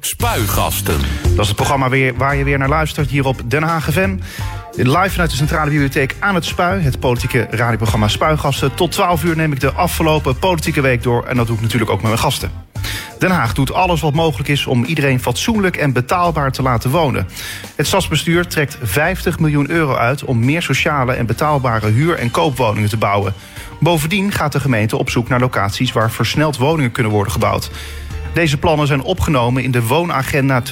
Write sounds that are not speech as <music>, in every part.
Spuigasten. Dat is het programma weer, waar je weer naar luistert hier op Den Haag FM. Live vanuit de Centrale Bibliotheek aan het Spui. Het politieke radioprogramma Spuigasten. Tot 12 uur neem ik de afgelopen politieke week door. En dat doe ik natuurlijk ook met mijn gasten. Den Haag doet alles wat mogelijk is om iedereen fatsoenlijk en betaalbaar te laten wonen. Het stadsbestuur trekt 50 miljoen euro uit om meer sociale en betaalbare huur- en koopwoningen te bouwen. Bovendien gaat de gemeente op zoek naar locaties waar versneld woningen kunnen worden gebouwd. Deze plannen zijn opgenomen in de woonagenda 2020-2023,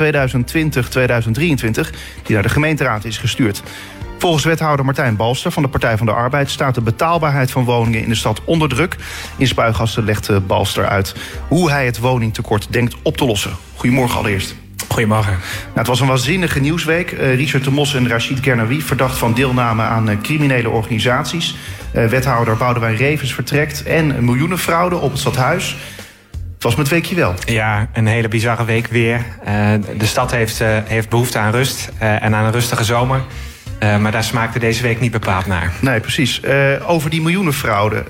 die naar de gemeenteraad is gestuurd. Volgens wethouder Martijn Balster van de Partij van de Arbeid staat de betaalbaarheid van woningen in de stad onder druk. In Spuigasten legt eh, Balster uit hoe hij het woningtekort denkt op te lossen. Goedemorgen allereerst. Goedemorgen. Nou, het was een waanzinnige nieuwsweek. Uh, Richard de Mos en Rachid Kernawi verdacht van deelname aan uh, criminele organisaties. Uh, wethouder Boudewijn Revens vertrekt en miljoenenfraude op het stadhuis. Het was met weekje wel. Ja, een hele bizarre week weer. Uh, de stad heeft, uh, heeft behoefte aan rust uh, en aan een rustige zomer. maar daar smaakte deze week niet bepaald naar. Nee, precies. over die miljoenenfraude.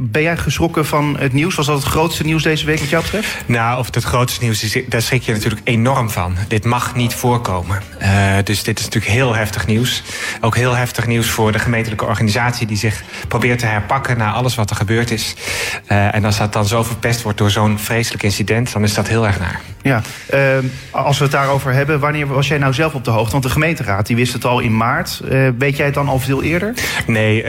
Ben jij geschrokken van het nieuws? Was dat het grootste nieuws deze week wat jou betreft? Nou, of het het grootste nieuws is, daar schrik je natuurlijk enorm van. Dit mag niet voorkomen. Uh, dus dit is natuurlijk heel heftig nieuws. Ook heel heftig nieuws voor de gemeentelijke organisatie... die zich probeert te herpakken na alles wat er gebeurd is. Uh, en als dat dan zo verpest wordt door zo'n vreselijk incident... dan is dat heel erg naar. Ja, uh, als we het daarover hebben, wanneer was jij nou zelf op de hoogte? Want de gemeenteraad die wist het al in maart. weet jij het dan al veel eerder? Nee,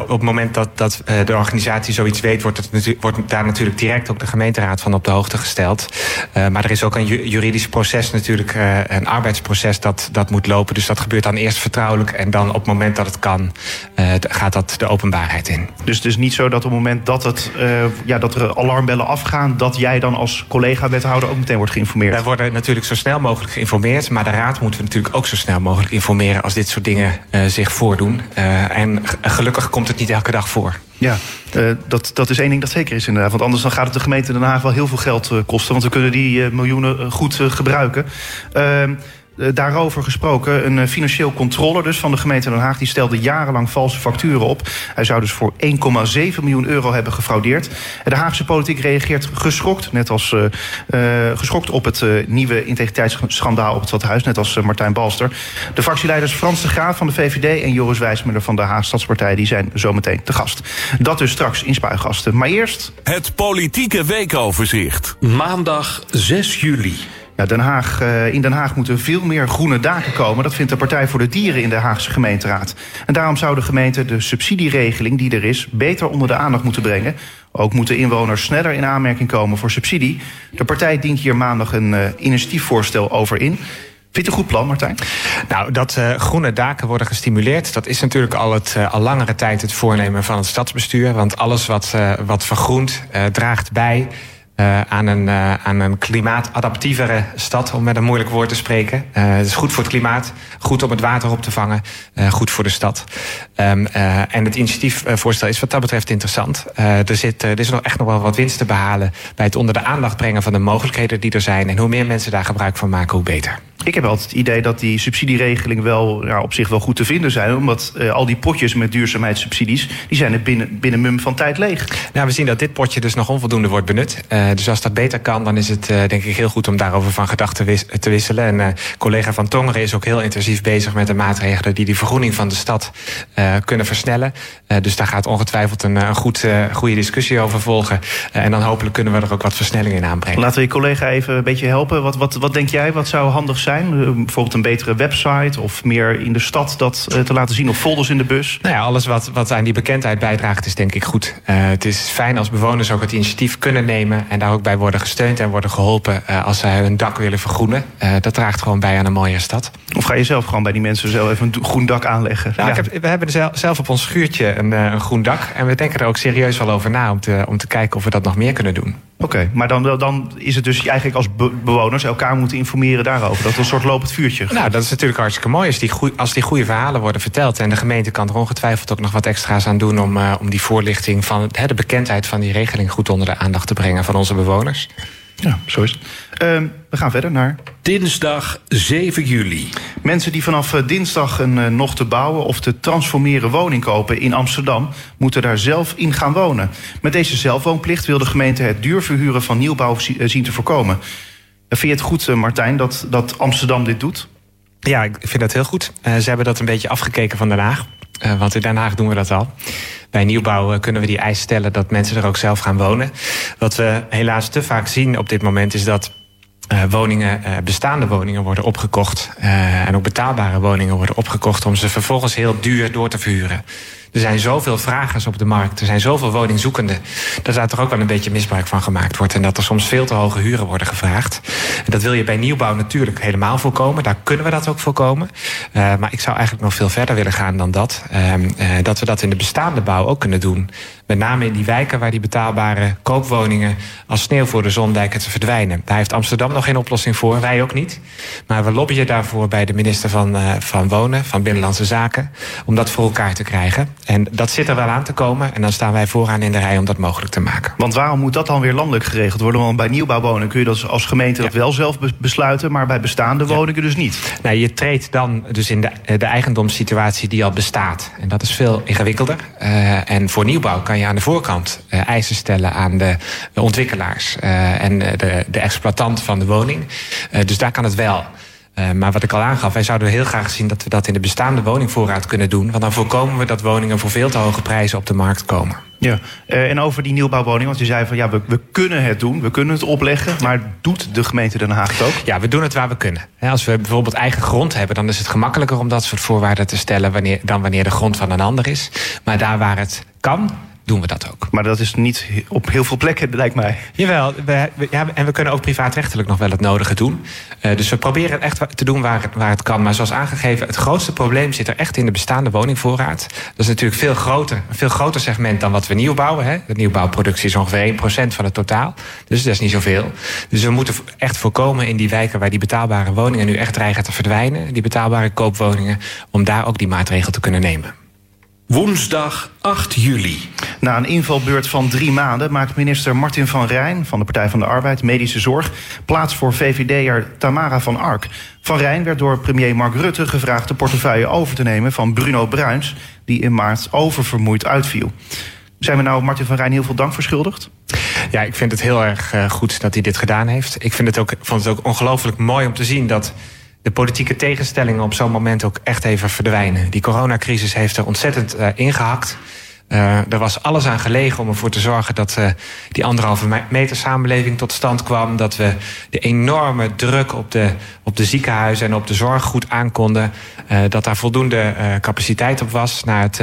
op het moment dat, dat de organisatie organisatie zoiets weet, wordt, het, wordt daar natuurlijk direct ook de gemeenteraad van op de hoogte gesteld. Uh, maar er is ook een juridisch proces natuurlijk, uh, een arbeidsproces dat, dat moet lopen. Dus dat gebeurt dan eerst vertrouwelijk en dan op het moment dat het kan, uh, gaat dat de openbaarheid in. Dus het is niet zo dat op het moment dat, het, ja, dat er alarmbellen afgaan, dat jij dan als collega-wethouder ook meteen wordt geïnformeerd? Wij worden natuurlijk zo snel mogelijk geïnformeerd, maar de raad moeten we natuurlijk ook zo snel mogelijk informeren als dit soort dingen zich voordoen. en gelukkig komt het niet elke dag voor. Ja, uh, dat, dat is één ding dat zeker is inderdaad. Want anders dan gaat het de gemeente Den Haag wel heel veel geld uh, kosten. Want we kunnen die uh, miljoenen goed gebruiken. Uh, daarover gesproken, een uh, financieel controller dus van de gemeente Den Haag... die stelde jarenlang valse facturen op. Hij zou dus voor 1,7 miljoen euro hebben gefraudeerd. De Haagse politiek reageert geschokt, net als, uh, geschokt op het nieuwe integriteitsschandaal op het stadhuis... net als Martijn Balster. De fractieleiders Frans de Graaf van de VVD en Joris Wijsmuller van de Haag Stadspartij... die zijn zometeen te gast. Dat dus straks in Spuigasten. Maar eerst... Het politieke weekoverzicht. Maandag 6 juli. Ja, Den Haag, in Den Haag moeten veel meer groene daken komen. Dat vindt de Partij voor de Dieren in de Haagse gemeenteraad. En daarom zou de gemeente de subsidieregeling die er is... beter onder de aandacht moeten brengen. Ook moeten inwoners sneller in aanmerking komen voor subsidie. De partij dient hier maandag een uh, initiatiefvoorstel over in. Vind je een goed plan, Martijn? Nou, dat uh, groene daken worden gestimuleerd... dat is natuurlijk al, het, al langere tijd het voornemen van het stadsbestuur. Want alles wat, wat vergroent draagt bij... Uh, aan, een, uh, aan een klimaatadaptievere stad, om met een moeilijk woord te spreken. Uh, het is goed voor het klimaat, goed om het water op te vangen, goed voor de stad. Um, en het initiatiefvoorstel is wat dat betreft interessant. er, zit, er is nog echt nog wel wat winst te behalen bij het onder de aandacht brengen van de mogelijkheden die er zijn. En hoe meer mensen daar gebruik van maken, hoe beter. Ik heb altijd het idee dat die subsidieregeling wel ja, op zich wel goed te vinden zijn. Omdat uh, al die potjes met duurzaamheidssubsidies, die zijn er binnen, binnen mum van tijd leeg. Nou, we zien dat dit potje dus nog onvoldoende wordt benut. Uh, dus als dat beter kan, dan is het uh, denk ik heel goed om daarover van gedachten wis te wisselen. En collega Van Tongeren is ook heel intensief bezig met de maatregelen die die vergroening van de stad kunnen versnellen. dus daar gaat ongetwijfeld een, een goed, goede discussie over volgen. en dan hopelijk kunnen we er ook wat versnelling in aanbrengen. Laten we je collega even een beetje helpen. Wat, wat, wat denk jij, wat zou handig zijn? Bijvoorbeeld een betere website of meer in de stad dat te laten zien of folders in de bus? Nou ja, alles wat, wat aan die bekendheid bijdraagt is denk ik goed. Uh, het is fijn als bewoners ook het initiatief kunnen nemen en daar ook bij worden gesteund en worden geholpen als ze hun dak willen vergroenen. Dat draagt gewoon bij aan een mooie stad. Of ga je zelf gewoon bij die mensen zelf even een groen dak aanleggen? Nou, ja. ik heb, we hebben zelf op ons schuurtje een, een groen dak en we denken er ook serieus wel over na om te, om te kijken of we dat nog meer kunnen doen. Oké, okay, maar dan, dan is het dus eigenlijk als be bewoners elkaar moeten informeren daarover. Dat een soort lopend vuurtje. Nou, dat is natuurlijk hartstikke mooi als die, goeie, als die goede verhalen worden verteld. En de gemeente kan er ongetwijfeld ook nog wat extra's aan doen om, uh, om die voorlichting van he, de bekendheid van die regeling goed onder de aandacht te brengen van onze bewoners. Ja, zo is het. Uh, we gaan verder naar. Dinsdag 7 juli. Mensen die vanaf dinsdag een uh, nog te bouwen of te transformeren woning kopen in Amsterdam, moeten daar zelf in gaan wonen. Met deze zelfwoonplicht wil de gemeente het duur verhuren van nieuwbouw zien te voorkomen. Vind je het goed, Martijn, dat, dat Amsterdam dit doet? Ja, ik vind dat heel goed. ze hebben dat een beetje afgekeken van Den Haag. want in Den Haag doen we dat al. Bij nieuwbouw kunnen we die eis stellen dat mensen er ook zelf gaan wonen. Wat we helaas te vaak zien op dit moment is dat woningen, bestaande woningen worden opgekocht. En ook betaalbare woningen worden opgekocht om ze vervolgens heel duur door te verhuren. Er zijn zoveel vragers op de markt, er zijn zoveel woningzoekenden. Dat daar toch ook wel een beetje misbruik van gemaakt wordt. En dat er soms veel te hoge huren worden gevraagd. En dat wil je bij nieuwbouw natuurlijk helemaal voorkomen. Daar kunnen we dat ook voorkomen. Uh, maar ik zou eigenlijk nog veel verder willen gaan dan dat. Uh, uh, dat we dat in de bestaande bouw ook kunnen doen. Met name in die wijken waar die betaalbare koopwoningen als sneeuw voor de zon lijken te verdwijnen. Daar heeft Amsterdam nog geen oplossing voor, wij ook niet. Maar we lobbyen daarvoor bij de minister van, uh, van Wonen, van Binnenlandse Zaken, om dat voor elkaar te krijgen. En dat zit er wel aan te komen. En dan staan wij vooraan in de rij om dat mogelijk te maken. Want waarom moet dat dan weer landelijk geregeld worden? Want bij nieuwbouwwoningen kun je dat als gemeente dat wel zelf besluiten, maar bij bestaande woningen dus niet. Nou, je treedt dan dus in de, de eigendomssituatie die al bestaat. En dat is veel ingewikkelder. Uh, en voor nieuwbouw kan je aan de voorkant uh, eisen stellen aan de, de ontwikkelaars uh, en de, de exploitant van de woning. dus daar kan het wel. Uh, maar wat ik al aangaf, wij zouden heel graag zien dat we dat in de bestaande woningvoorraad kunnen doen. Want dan voorkomen we dat woningen voor veel te hoge prijzen op de markt komen. Ja, uh, en over die nieuwbouwwoning, want je zei van ja, we, we kunnen het doen, we kunnen het opleggen, maar doet de gemeente Den Haag het ook? Ja, we doen het waar we kunnen. Als we bijvoorbeeld eigen grond hebben, dan is het gemakkelijker om dat soort voorwaarden te stellen wanneer, dan wanneer de grond van een ander is. Maar daar waar het kan, doen we dat ook. Maar dat is niet op heel veel plekken, lijkt mij. Jawel, we, we, ja, en we kunnen ook privaatrechtelijk nog wel het nodige doen. Uh, dus we proberen het echt te doen waar, waar het kan. Maar zoals aangegeven, het grootste probleem zit er echt in de bestaande woningvoorraad. Dat is natuurlijk veel groter, een veel groter segment dan wat we nieuw bouwen. Hè. De nieuwbouwproductie is ongeveer 1% van het totaal. Dus dat is niet zoveel. Dus we moeten echt voorkomen in die wijken waar die betaalbare woningen nu echt dreigen te verdwijnen. Die betaalbare koopwoningen, om daar ook die maatregel te kunnen nemen. Woensdag 8 juli. Na een invalbeurt van drie maanden maakt minister Martin van Rijn van de Partij van de Arbeid Medische Zorg plaats voor VVD'er Tamara van Ark. Van Rijn werd door premier Mark Rutte gevraagd de portefeuille over te nemen van Bruno Bruins, die in maart oververmoeid uitviel. Zijn we nou Martin van Rijn heel veel dank verschuldigd? Ja, ik vind het heel erg uh, goed dat hij dit gedaan heeft. Ik vind het ook, vond het ook ongelooflijk mooi om te zien dat de politieke tegenstellingen op zo'n moment ook echt even verdwijnen. Die coronacrisis heeft er ontzettend uh, ingehakt. Uh, er was alles aan gelegen om ervoor te zorgen dat uh, die anderhalve meter samenleving tot stand kwam. Dat we de enorme druk op de, op de ziekenhuizen en op de zorg goed aankonden. Dat daar voldoende capaciteit op was. Na het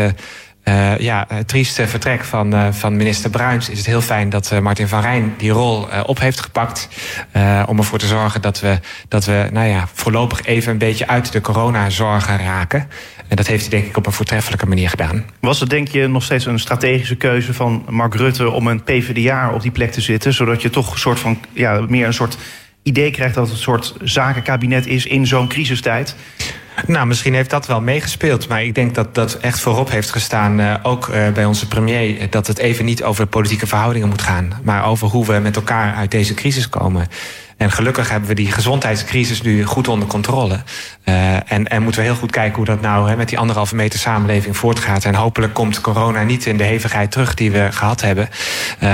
uh, ja, het trieste vertrek van, uh, van minister Bruins is het heel fijn dat uh, Martin van Rijn die rol op heeft gepakt. om ervoor te zorgen dat we, dat we nou ja, voorlopig even een beetje uit de coronazorgen raken. En dat heeft hij denk ik op een voortreffelijke manier gedaan. Was het denk je nog steeds een strategische keuze van Mark Rutte om een PvdA op die plek te zitten? Zodat je toch een soort van, ja, meer een soort idee krijgt dat het een soort zakenkabinet is in zo'n crisistijd? Nou, misschien heeft dat wel meegespeeld. Maar ik denk dat dat echt voorop heeft gestaan, uh, ook uh, bij onze premier... dat het even niet over politieke verhoudingen moet gaan... maar over hoe we met elkaar uit deze crisis komen. En gelukkig hebben we die gezondheidscrisis nu goed onder controle. Uh, en, en moeten we heel goed kijken hoe dat nou hè, met die anderhalve meter samenleving voortgaat. En hopelijk komt corona niet in de hevigheid terug die we gehad hebben.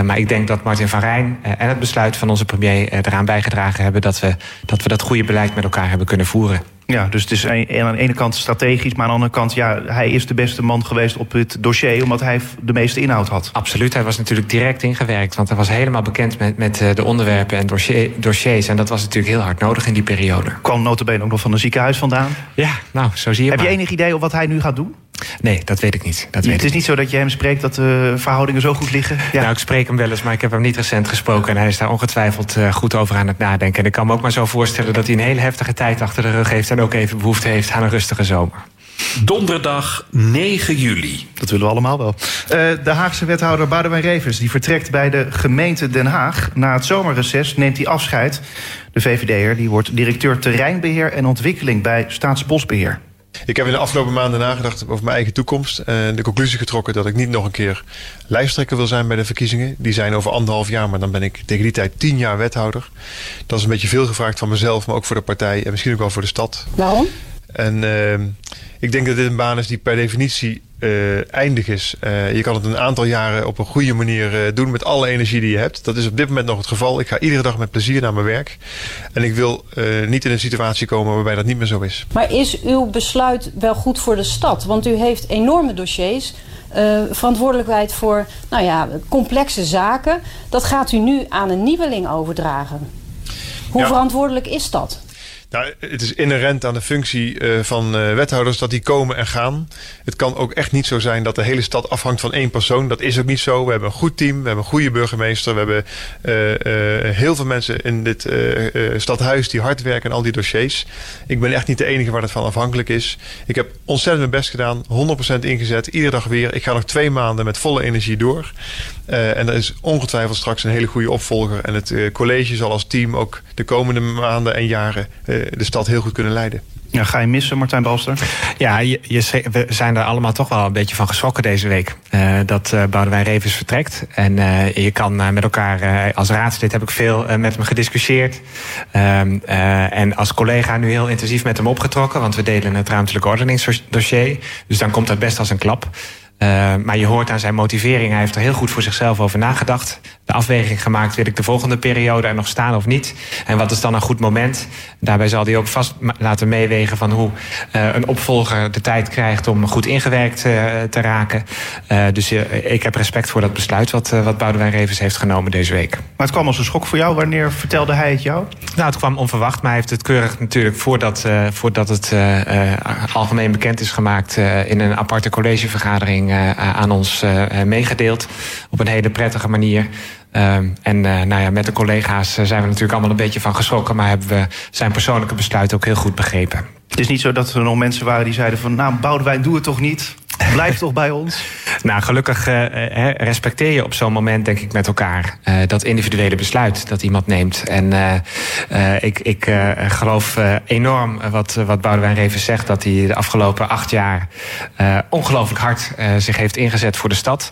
Maar ik denk dat Martin van Rijn en het besluit van onze premier eraan bijgedragen hebben dat we, dat we dat goede beleid met elkaar hebben kunnen voeren. Ja, dus het is aan de ene kant strategisch, maar aan de andere kant, ja, hij is de beste man geweest op het dossier, omdat hij de meeste inhoud had. Absoluut, hij was natuurlijk direct ingewerkt, want hij was helemaal bekend met, met de onderwerpen en dossier, dossiers. En dat was natuurlijk heel hard nodig in die periode. Kwam notabene ook nog van een ziekenhuis vandaan. Ja, nou, zo zie je Heb maar. je enig idee op wat hij nu gaat doen? Nee, dat weet ik niet. Dat weet het is ik niet zo dat je hem spreekt dat de verhoudingen zo goed liggen? Ja. Nou, ik spreek hem wel eens, maar ik heb hem niet recent gesproken. En hij is daar ongetwijfeld uh, goed over aan het nadenken. En ik kan me ook maar zo voorstellen dat hij een hele heftige tijd achter de rug heeft... en ook even behoefte heeft aan een rustige zomer. Donderdag 9 juli. Dat willen we allemaal wel. Uh, de Haagse wethouder Boudewijn Revers die vertrekt bij de gemeente Den Haag. Na het zomerreces neemt hij afscheid. De VVD'er die wordt directeur terreinbeheer en ontwikkeling bij Staatsbosbeheer. Ik heb in de afgelopen maanden nagedacht over mijn eigen toekomst. En de conclusie getrokken dat ik niet nog een keer lijsttrekker wil zijn bij de verkiezingen. Die zijn over anderhalf jaar, maar dan ben ik tegen die tijd tien jaar wethouder. Dat is een beetje veel gevraagd van mezelf, maar ook voor de partij en misschien ook wel voor de stad. Waarom? En uh, ik denk dat dit een baan is die per definitie uh, eindig is. Uh, je kan het een aantal jaren op een goede manier uh, doen met alle energie die je hebt. Dat is op dit moment nog het geval. Ik ga iedere dag met plezier naar mijn werk. En ik wil niet in een situatie komen waarbij dat niet meer zo is. Maar is uw besluit wel goed voor de stad? Want u heeft enorme dossiers. verantwoordelijkheid voor nou ja, complexe zaken. Dat gaat u nu aan een nieuweling overdragen. Hoe ja. verantwoordelijk is dat? Nou, het is inherent aan de functie uh, van uh, wethouders dat die komen en gaan. Het kan ook echt niet zo zijn dat de hele stad afhangt van één persoon. Dat is ook niet zo. We hebben een goed team, we hebben een goede burgemeester. We hebben uh, heel veel mensen in dit stadhuis die hard werken aan al die dossiers. Ik ben echt niet de enige waar het van afhankelijk is. Ik heb ontzettend mijn best gedaan, 100% ingezet, iedere dag weer. Ik ga nog twee maanden met volle energie door. en er is ongetwijfeld straks een hele goede opvolger. En het college zal als team ook de komende maanden en jaren de stad heel goed kunnen leiden. Ja, ga je missen, Martijn Balster? Ja, je, je, we zijn er allemaal toch wel een beetje van geschrokken deze week. Uh, dat uh, Boudewijn Revens vertrekt. En uh, je kan met elkaar, als raadslid heb ik veel met hem gediscussieerd. Ehm, en als collega nu heel intensief met hem opgetrokken. Want we delen het ruimtelijk ordeningsdossier. Dus dan komt dat best als een klap. Uh, maar je hoort aan zijn motivering, hij heeft er heel goed voor zichzelf over nagedacht. De afweging gemaakt, wil ik de volgende periode er nog staan of niet? En wat is dan een goed moment? Daarbij zal hij ook vast laten meewegen van hoe uh, een opvolger de tijd krijgt om goed ingewerkt uh, te raken. dus ik heb respect voor dat besluit wat, wat Boudewijn Revens heeft genomen deze week. Maar het kwam als een schok voor jou. Wanneer vertelde hij het jou? Nou, het kwam onverwacht, maar hij heeft het keurig natuurlijk voordat, voordat het algemeen bekend is gemaakt in een aparte collegevergadering uh, aan ons uh, meegedeeld. Op een hele prettige manier. Um, en nou ja, met de collega's zijn we natuurlijk allemaal een beetje van geschrokken. Maar hebben we zijn persoonlijke besluit ook heel goed begrepen. Het is niet zo dat er nog mensen waren die zeiden van... nou, Boudewijn, doe het toch niet? Blijf toch bij ons? Nou, gelukkig uh, respecteer je op zo'n moment, denk ik, met elkaar uh, dat individuele besluit dat iemand neemt. En ik, ik geloof enorm wat, wat Boudewijn Reven zegt, dat hij de afgelopen acht jaar ongelooflijk hard zich heeft ingezet voor de stad.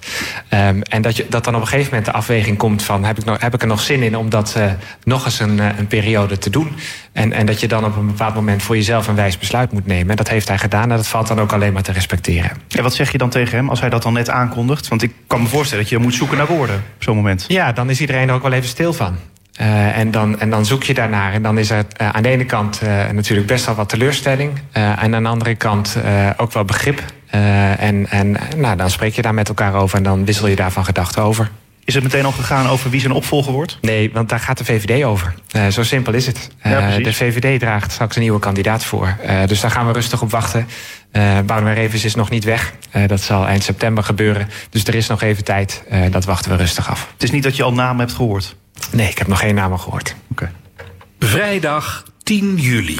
Um, en dat, je, dat dan op een gegeven moment de afweging komt van heb ik, nog, heb ik er nog zin in om dat nog eens een, een periode te doen? En, en dat je dan op een bepaald moment voor jezelf een wijs besluit moet nemen. En dat heeft hij gedaan en dat valt dan ook alleen maar te respecteren. En wat zeg je dan tegen hem als hij dat dan net aankondigt? Want ik kan me voorstellen dat je moet zoeken naar woorden op zo'n moment. Ja, dan is iedereen er ook wel even stil van. Uh, en, dan, en dan zoek je daarnaar. En dan is er uh, aan de ene kant uh, natuurlijk best wel wat teleurstelling. en aan de andere kant ook wel begrip. en en nou, dan spreek je daar met elkaar over en dan wissel je daar van gedachten over. Is het meteen al gegaan over wie zijn opvolger wordt? Nee, want daar gaat de VVD over. Uh, zo simpel is het. Uh, de VVD draagt straks een nieuwe kandidaat voor. Uh, dus daar gaan we rustig op wachten. Uh, Boudewijn Revens is nog niet weg. dat zal eind september gebeuren. Dus er is nog even tijd. dat wachten we rustig af. Het is niet dat je al namen hebt gehoord? Nee, ik heb nog geen namen gehoord. Oké. Okay. Vrijdag 10 juli.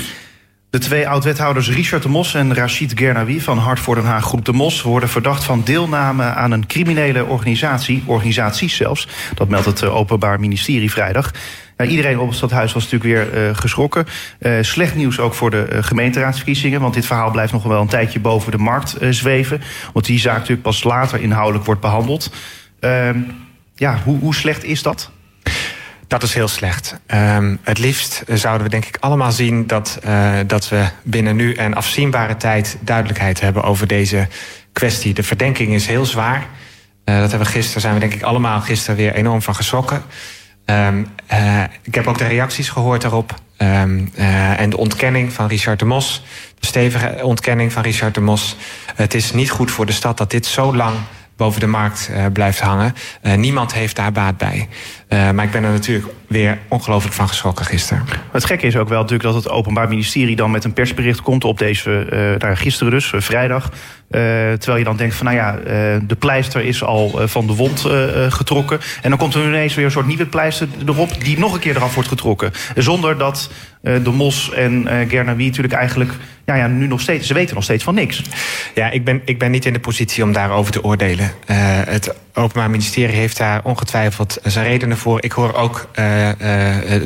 De twee oud-wethouders Richard de Mos en Rachid Gernawi van Hart voor Den Haag Groep de Mos worden verdacht van deelname aan een criminele organisatie, organisaties zelfs. Dat meldt het eh, Openbaar Ministerie vrijdag. Nou, iedereen op het stadhuis was natuurlijk weer uh, geschrokken. Uh, slecht nieuws ook voor de gemeenteraadsverkiezingen. Want dit verhaal blijft nog wel een tijdje boven de markt zweven. Want die zaak natuurlijk pas later inhoudelijk wordt behandeld. Ehm, ja, hoe, hoe slecht is dat? Dat is heel slecht. Um, het liefst zouden we denk ik allemaal zien dat, uh, dat we binnen nu en afzienbare tijd duidelijkheid hebben over deze kwestie. De verdenking is heel zwaar. Uh, dat hebben we gisteren, zijn we denk ik allemaal gisteren weer enorm van geschrokken. Um, uh, ik heb ook de reacties gehoord daarop. Um, en de ontkenning van Richard de Mos. De stevige ontkenning van Richard de Mos. Het is niet goed voor de stad dat dit zo lang boven de markt uh, blijft hangen. Uh, niemand heeft daar baat bij. Uh, maar ik ben er natuurlijk weer ongelooflijk van geschrokken gisteren. Het gekke is ook wel natuurlijk dat het Openbaar Ministerie dan met een persbericht komt op deze, uh, gisteren dus, vrijdag. Terwijl je dan denkt van nou ja, de pleister is al van de wond getrokken. En dan komt er ineens weer een soort nieuwe pleister erop die nog een keer eraf wordt getrokken. Zonder dat de Mos en Gernawi natuurlijk eigenlijk ja, ja, nu nog steeds, ze weten nog steeds van niks. Ja, ik ben, ik ben niet in de positie om daarover te oordelen. het Openbaar Ministerie heeft daar ongetwijfeld zijn redenen voor. Ik hoor ook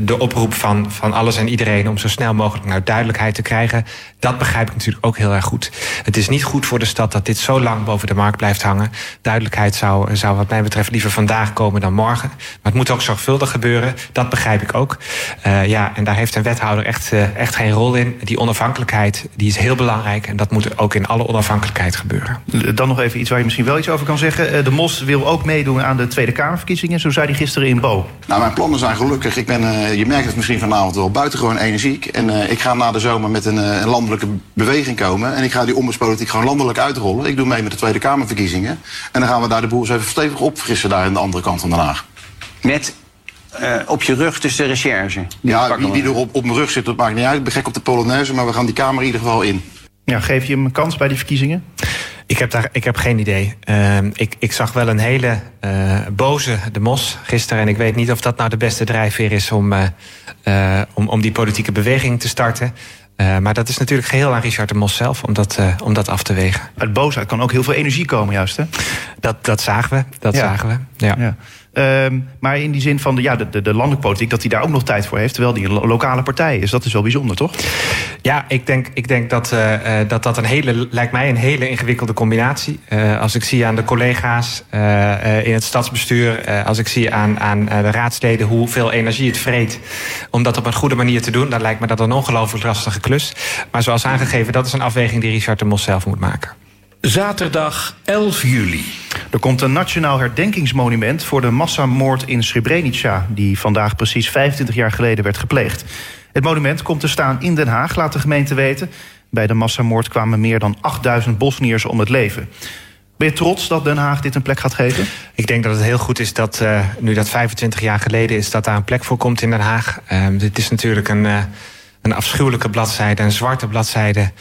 de oproep van, van alles en iedereen om zo snel mogelijk naar duidelijkheid te krijgen. Dat begrijp ik natuurlijk ook heel erg goed. Het is niet goed voor de stad dat dit zo lang boven de markt blijft hangen. Duidelijkheid zou, zou wat mij betreft liever vandaag komen dan morgen. Maar het moet ook zorgvuldig gebeuren. Dat begrijp ik ook. ja, en daar heeft een wethouder echt, echt geen rol in. Die onafhankelijkheid die is heel belangrijk. En dat moet ook in alle onafhankelijkheid gebeuren. Dan nog even iets waar je misschien wel iets over kan zeggen. De MOS wil ook meedoen aan de Tweede Kamerverkiezingen. Zo zei hij gisteren in Bo. Nou, mijn plannen zijn gelukkig. Ik ben, uh, je merkt het misschien vanavond wel, buitengewoon energiek. En uh, ik ga na de zomer met een, uh, een, landelijke beweging komen. En ik ga die ombudspolitiek gewoon landelijk uitrollen. Ik doe mee met de Tweede Kamerverkiezingen. En dan gaan we daar de boel eens even stevig opfrissen daar aan de andere kant van Den Haag. Met op je rug dus de recherche? Ja, wie, wie er op, op mijn rug zit, dat maakt niet uit. Ik ben gek op de Polonaise, maar we gaan die Kamer in ieder geval in. Ja, geef je hem een kans bij die verkiezingen? Ik heb, daar, ik heb geen idee. Uh, ik, ik zag wel een hele uh, boze de Mos gisteren. En ik weet niet of dat nou de beste drijfveer is om, uh, om, om die politieke beweging te starten. maar dat is natuurlijk geheel aan Richard de Mos zelf om dat, om dat af te wegen. Uit boosheid kan ook heel veel energie komen, juist hè? Dat, dat zagen we. Dat ja. zagen we. Ja. ja. Um, maar in die zin van de, ja, de, de, de landelijke politiek, dat hij daar ook nog tijd voor heeft, terwijl die een lokale partij is. Dat is wel bijzonder, toch? Ja, ik denk, ik denk dat, uh, dat dat een hele, lijkt mij een hele ingewikkelde combinatie. Uh, als ik zie aan de collega's in het stadsbestuur, als ik zie aan, aan de raadsleden hoeveel energie het vreet om dat op een goede manier te doen, dan lijkt me dat een ongelooflijk lastige klus. Maar zoals aangegeven, dat is een afweging die Richard de Mos zelf moet maken. Zaterdag 11 juli. Er komt een nationaal herdenkingsmonument voor de massamoord in Srebrenica, die vandaag precies 25 jaar geleden werd gepleegd. Het monument komt te staan in Den Haag, laat de gemeente weten. Bij de massamoord kwamen meer dan 8000 Bosniërs om het leven. Ben je trots dat Den Haag dit een plek gaat geven? Ik denk dat het heel goed is dat, uh, nu dat 25 jaar geleden is, dat daar een plek voor komt in Den Haag. Uh, dit is natuurlijk een, uh, een afschuwelijke bladzijde, een zwarte bladzijde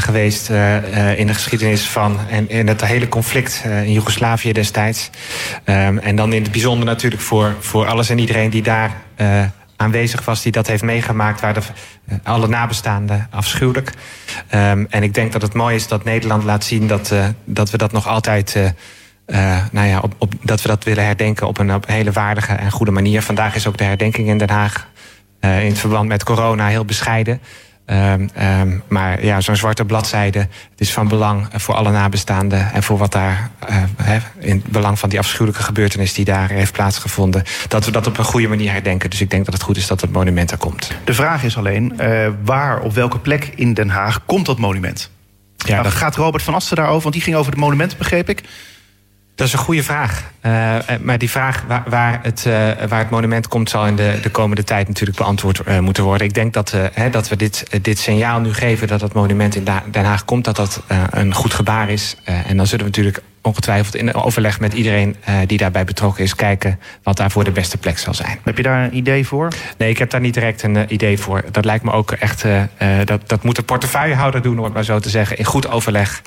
geweest uh, in de geschiedenis van en in het hele conflict in Joegoslavië destijds. Um, en dan in het bijzonder natuurlijk voor, voor alles en iedereen die daar aanwezig was, die dat heeft meegemaakt, waar de, alle nabestaanden afschuwelijk. Um, en ik denk dat het mooi is dat Nederland laat zien dat, dat we dat nog altijd. nou ja, op, op, dat we dat willen herdenken op een, op een hele waardige en goede manier. Vandaag is ook de herdenking in Den Haag in het verband met corona heel bescheiden. Um, um, maar ja, zo'n zwarte bladzijde, het is van belang voor alle nabestaanden en voor wat daar uh, he, in het belang van die afschuwelijke gebeurtenis die daar heeft plaatsgevonden, dat we dat op een goede manier herdenken. Dus ik denk dat het goed is dat het monument er komt. De vraag is alleen, uh, waar, op welke plek in Den Haag komt dat monument? Ja, nou, dat... Gaat Robert van Asten daarover? Want die ging over het monument, begreep ik. Dat is een goede vraag. Uh, maar die vraag waar, waar, het, uh, waar het monument komt... zal in de, de komende tijd natuurlijk beantwoord moeten worden. Ik denk dat, hè, dat we dit, dit signaal nu geven... dat het monument in Den Haag komt, dat dat een goed gebaar is. en dan zullen we natuurlijk ongetwijfeld in overleg met iedereen uh, die daarbij betrokken is, kijken wat daarvoor de beste plek zal zijn. Heb je daar een idee voor? Nee, ik heb daar niet direct een uh, idee voor. Dat lijkt me ook echt, uh, dat, dat moet de portefeuillehouder doen, om het maar zo te zeggen, in goed overleg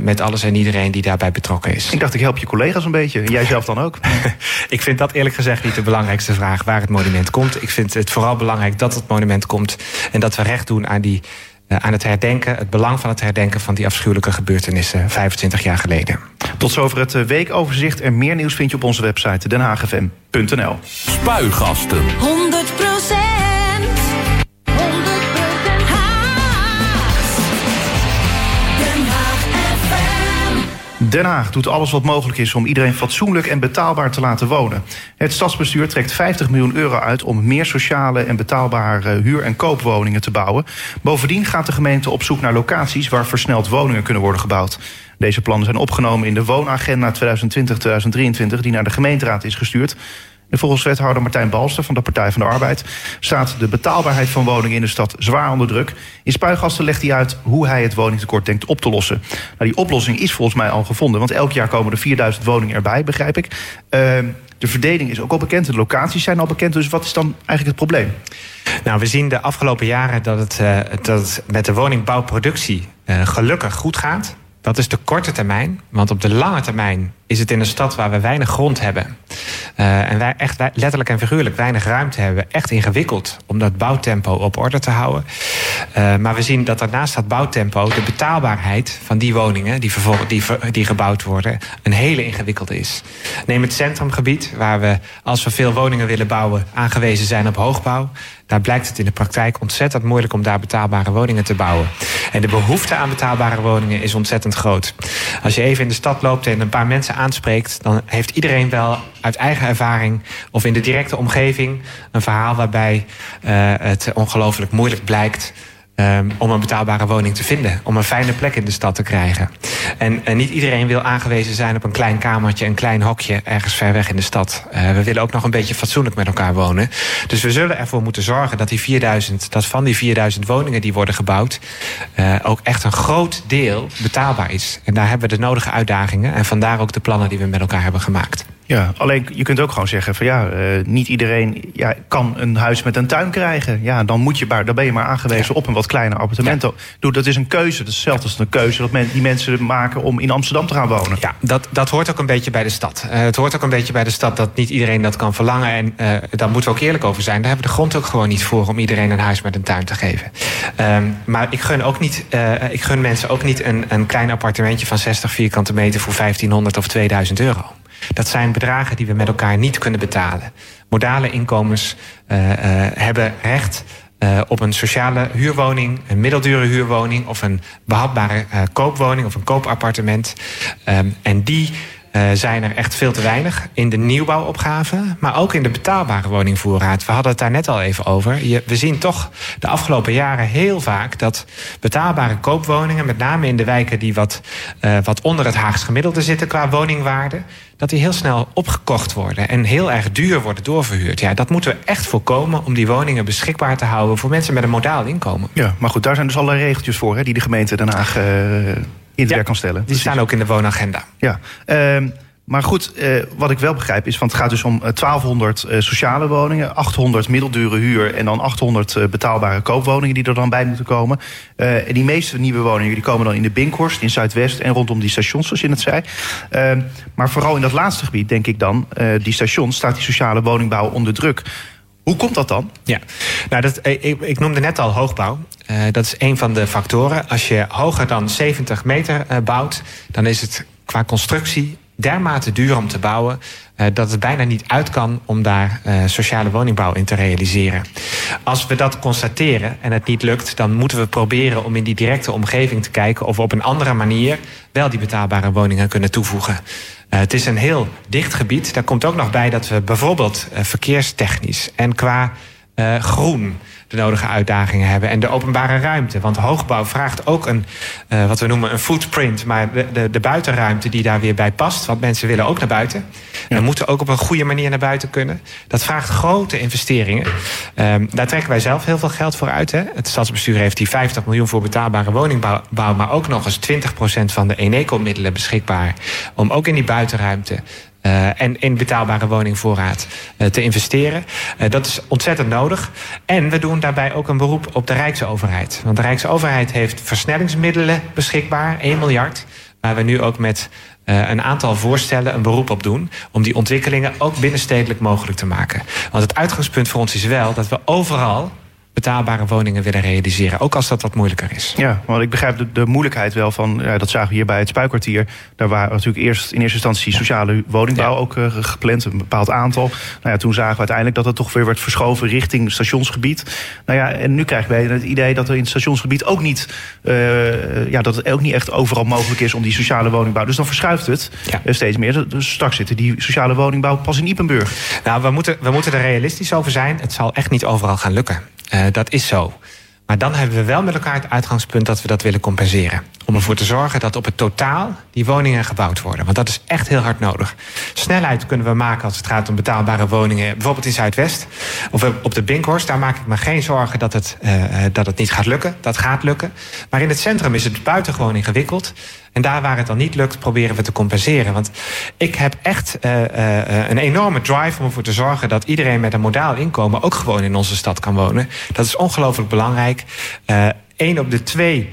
met alles en iedereen die daarbij betrokken is. Ik dacht, ik help je collega's een beetje. Jij zelf dan ook? <laughs> ik vind dat eerlijk gezegd niet de belangrijkste vraag waar het monument komt. Ik vind het vooral belangrijk dat het monument komt en dat we recht doen aan die aan het herdenken, het belang van het herdenken van die afschuwelijke gebeurtenissen 25 jaar geleden. Tot zover het weekoverzicht. En meer nieuws vind je op onze website denhagfm.nl. Spuigasten. 100 Den Haag doet alles wat mogelijk is om iedereen fatsoenlijk en betaalbaar te laten wonen. Het stadsbestuur trekt 50 miljoen euro uit om meer sociale en betaalbare huur- en koopwoningen te bouwen. Bovendien gaat de gemeente op zoek naar locaties waar versneld woningen kunnen worden gebouwd. Deze plannen zijn opgenomen in de woonagenda 2020-2023 die naar de gemeenteraad is gestuurd. En volgens wethouder Martijn Balster van de Partij van de Arbeid staat de betaalbaarheid van woningen in de stad zwaar onder druk. In Spuigasten legt hij uit hoe hij het woningtekort denkt op te lossen. Nou, die oplossing is volgens mij al gevonden, want elk jaar komen er 4000 woningen erbij, begrijp ik. Uh, de verdeling is ook al bekend, de locaties zijn al bekend, dus wat is dan eigenlijk het probleem? Nou, we zien de afgelopen jaren dat het, uh, dat met de woningbouwproductie uh, gelukkig goed gaat. Dat is de korte termijn, want op de lange termijn is het in een stad waar we weinig grond hebben. Uh, en wij echt letterlijk en figuurlijk weinig ruimte hebben. Echt ingewikkeld om dat bouwtempo op orde te houden. Uh, maar we zien dat daarnaast dat bouwtempo de betaalbaarheid van die woningen die, die, die gebouwd worden, een hele ingewikkelde is. Neem het centrumgebied, waar we als we veel woningen willen bouwen, aangewezen zijn op hoogbouw. Daar blijkt het in de praktijk ontzettend moeilijk om daar betaalbare woningen te bouwen. En de behoefte aan betaalbare woningen is ontzettend groot. Als je even in de stad loopt en een paar mensen aanspreekt, dan heeft iedereen wel uit eigen ervaring of in de directe omgeving een verhaal waarbij uh, het ongelooflijk moeilijk blijkt Um, om een betaalbare woning te vinden. Om een fijne plek in de stad te krijgen. En, en, niet iedereen wil aangewezen zijn op een klein kamertje, een klein hokje ergens ver weg in de stad. Uh, we willen ook nog een beetje fatsoenlijk met elkaar wonen. Dus we zullen ervoor moeten zorgen dat, die 4000, dat van die 4000 woningen die worden gebouwd, uh, ook echt een groot deel betaalbaar is. En daar hebben we de nodige uitdagingen. En vandaar ook de plannen die we met elkaar hebben gemaakt. Ja, alleen je kunt ook gewoon zeggen van ja, uh, niet iedereen ja, kan een huis met een tuin krijgen. Ja, dan, moet je maar, dan ben je maar aangewezen ja. op een wat kleiner appartement. Ja. Doe, dat is een keuze. Dat is hetzelfde als een keuze dat men, die mensen maken om in Amsterdam te gaan wonen. Ja, dat, dat hoort ook een beetje bij de stad. Uh, het hoort ook een beetje bij de stad dat niet iedereen dat kan verlangen. En uh, daar moeten we ook eerlijk over zijn. Daar hebben we de grond ook gewoon niet voor om iedereen een huis met een tuin te geven. Um, maar ik gun, ook niet, ik gun mensen ook niet een, een klein appartementje van 60 vierkante meter voor 1500 of 2000 euro. Dat zijn bedragen die we met elkaar niet kunnen betalen. Modale inkomens uh, uh, hebben recht uh, op een sociale huurwoning, een middeldure huurwoning of een behapbare koopwoning of een koopappartement. Um, en die uh, zijn er echt veel te weinig in de nieuwbouwopgave, maar ook in de betaalbare woningvoorraad. We hadden het daar net al even over. Je, we zien toch de afgelopen jaren heel vaak dat betaalbare koopwoningen, met name in de wijken die wat, uh, wat onder het Haags gemiddelde zitten qua woningwaarde, dat die heel snel opgekocht worden en heel erg duur worden doorverhuurd. Ja, dat moeten we echt voorkomen om die woningen beschikbaar te houden voor mensen met een modaal inkomen. Ja, maar goed, daar zijn dus allerlei regeltjes voor hè, die de gemeente Den Haag uh, in het ja, werk kan stellen. Die Precies. staan ook in de woonagenda. Ja. Uh, maar goed, uh, wat ik wel begrijp is, want het gaat dus om 1200 uh, sociale woningen, 800 middeldure huur en dan 800 uh, betaalbare koopwoningen die er dan bij moeten komen. En die meeste nieuwe woningen die komen dan in de Binkhorst, in Zuidwest en rondom die stations, zoals je het zei. Uh, maar vooral in dat laatste gebied, denk ik dan, die stations, staat die sociale woningbouw onder druk. Hoe komt dat dan? Ja, nou, dat, ik, ik noemde net al hoogbouw. Uh, dat is een van de factoren. Als je hoger dan 70 meter uh, bouwt, dan is het qua constructie dermate duur om te bouwen dat het bijna niet uit kan om daar sociale woningbouw in te realiseren. Als we dat constateren en het niet lukt, dan moeten we proberen om in die directe omgeving te kijken of we op een andere manier wel die betaalbare woningen kunnen toevoegen. Uh, het is een heel dicht gebied. Daar komt ook nog bij dat we bijvoorbeeld verkeerstechnisch en qua groen de nodige uitdagingen hebben. En de openbare ruimte. Want hoogbouw vraagt ook een, uh, wat we noemen een footprint. Maar de, de, de, buitenruimte die daar weer bij past. Want mensen willen ook naar buiten. Ja. En moeten ook op een goede manier naar buiten kunnen. Dat vraagt grote investeringen. Um, daar trekken wij zelf heel veel geld voor uit. Hè. Het stadsbestuur heeft die 50 miljoen voor betaalbare woningbouw. Maar ook nog eens 20% van de Eneco-middelen beschikbaar. Om ook in die buitenruimte Uh, en in betaalbare woningvoorraad uh, te investeren. Uh, dat is ontzettend nodig. En we doen daarbij ook een beroep op de Rijksoverheid. Want de Rijksoverheid heeft versnellingsmiddelen beschikbaar, 1 miljard. Waar we nu ook met een aantal voorstellen een beroep op doen. Om die ontwikkelingen ook binnenstedelijk mogelijk te maken. Want het uitgangspunt voor ons is wel dat we overal betaalbare woningen willen realiseren. Ook als dat wat moeilijker is. Ja, want ik begrijp de, de moeilijkheid wel van... Ja, dat zagen we hier bij het Spuikwartier. Daar waren natuurlijk eerst in eerste instantie sociale woningbouw ja. ook uh, gepland. Een bepaald aantal. Nou ja, toen zagen we uiteindelijk dat het toch weer werd verschoven... richting stationsgebied. Nou ja, en nu krijgen wij het idee dat er in het stationsgebied ook niet... Uh, ja, dat het ook niet echt overal mogelijk is om die sociale woningbouw. Dus dan verschuift het ja. uh, steeds meer. Dus straks zitten die sociale woningbouw pas in Ipenburg. Nou, we moeten, we moeten er realistisch over zijn. Het zal echt niet overal gaan lukken. Uh, dat is zo. Maar dan hebben we wel met elkaar het uitgangspunt dat we dat willen compenseren. Om ervoor te zorgen dat op het totaal die woningen gebouwd worden. Want dat is echt heel hard nodig. Snelheid kunnen we maken als het gaat om betaalbare woningen. Bijvoorbeeld in Zuidwest of op de Binkhorst. Daar maak ik me geen zorgen dat het, uh, dat het niet gaat lukken. Dat gaat lukken. Maar in het centrum is het buitengewoon ingewikkeld. En daar waar het dan niet lukt, proberen we te compenseren. Want ik heb echt uh, uh, een enorme drive om ervoor te zorgen dat iedereen met een modaal inkomen ook gewoon in onze stad kan wonen. Dat is ongelooflijk belangrijk. Eén op de twee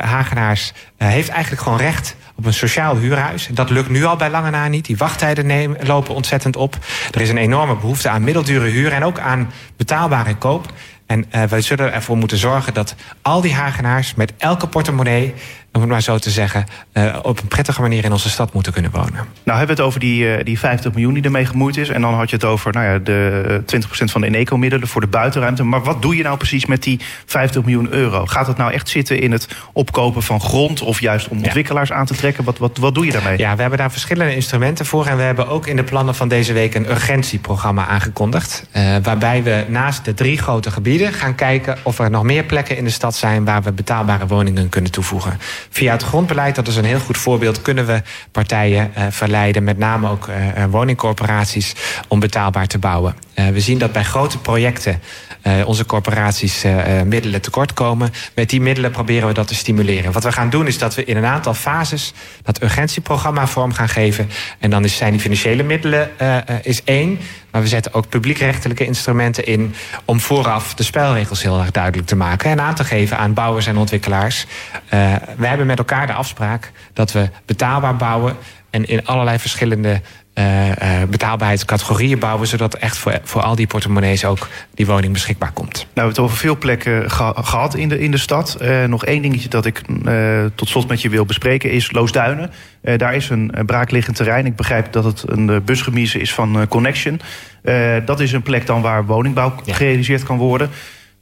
Hagenaars heeft eigenlijk gewoon recht op een sociaal huurhuis. Dat lukt nu al bij lange na niet. Die wachttijden lopen ontzettend op. Er is een enorme behoefte aan middeldure huur en ook aan betaalbare koop. En uh, wij zullen ervoor moeten zorgen dat al die Hagenaars met elke portemonnee om het maar zo te zeggen, uh, op een prettige manier in onze stad moeten kunnen wonen. Nou hebben we het over die, uh, die 50 miljoen die ermee gemoeid is. En dan had je het over nou ja, de 20% van de Eneco-middelen voor de buitenruimte. Maar wat doe je nou precies met die 50 miljoen euro? Gaat het nou echt zitten in het opkopen van grond of juist om ontwikkelaars aan te trekken? Wat, wat, wat doe je daarmee? Ja, we hebben daar verschillende instrumenten voor. En we hebben ook in de plannen van deze week een urgentieprogramma aangekondigd. Uh, waarbij we naast de drie grote gebieden gaan kijken of er nog meer plekken in de stad zijn waar we betaalbare woningen kunnen toevoegen. Via het grondbeleid, dat is een heel goed voorbeeld, kunnen we partijen uh, verleiden, met name ook uh, woningcorporaties, om betaalbaar te bouwen. We zien dat bij grote projecten onze corporaties middelen tekort komen. Met die middelen proberen we dat te stimuleren. Wat we gaan doen is dat we in een aantal fases dat urgentieprogramma vorm gaan geven. En dan is, zijn die financiële middelen is één. Maar we zetten ook publiekrechtelijke instrumenten in om vooraf de spelregels heel erg duidelijk te maken en aan te geven aan bouwers en ontwikkelaars. Uh, we hebben met elkaar de afspraak dat we betaalbaar bouwen en in allerlei verschillende betaalbaarheidscategorieën bouwen, zodat echt voor, voor al die portemonnees ook die woning beschikbaar komt. Nou, we hebben het over veel plekken ge gehad in de, in de stad. Uh, nog één dingetje dat ik tot slot met je wil bespreken is Loosduinen. daar is een braakliggend terrein. Ik begrijp dat het een busremise is van Connection. dat is een plek dan waar woningbouw ja. gerealiseerd kan worden.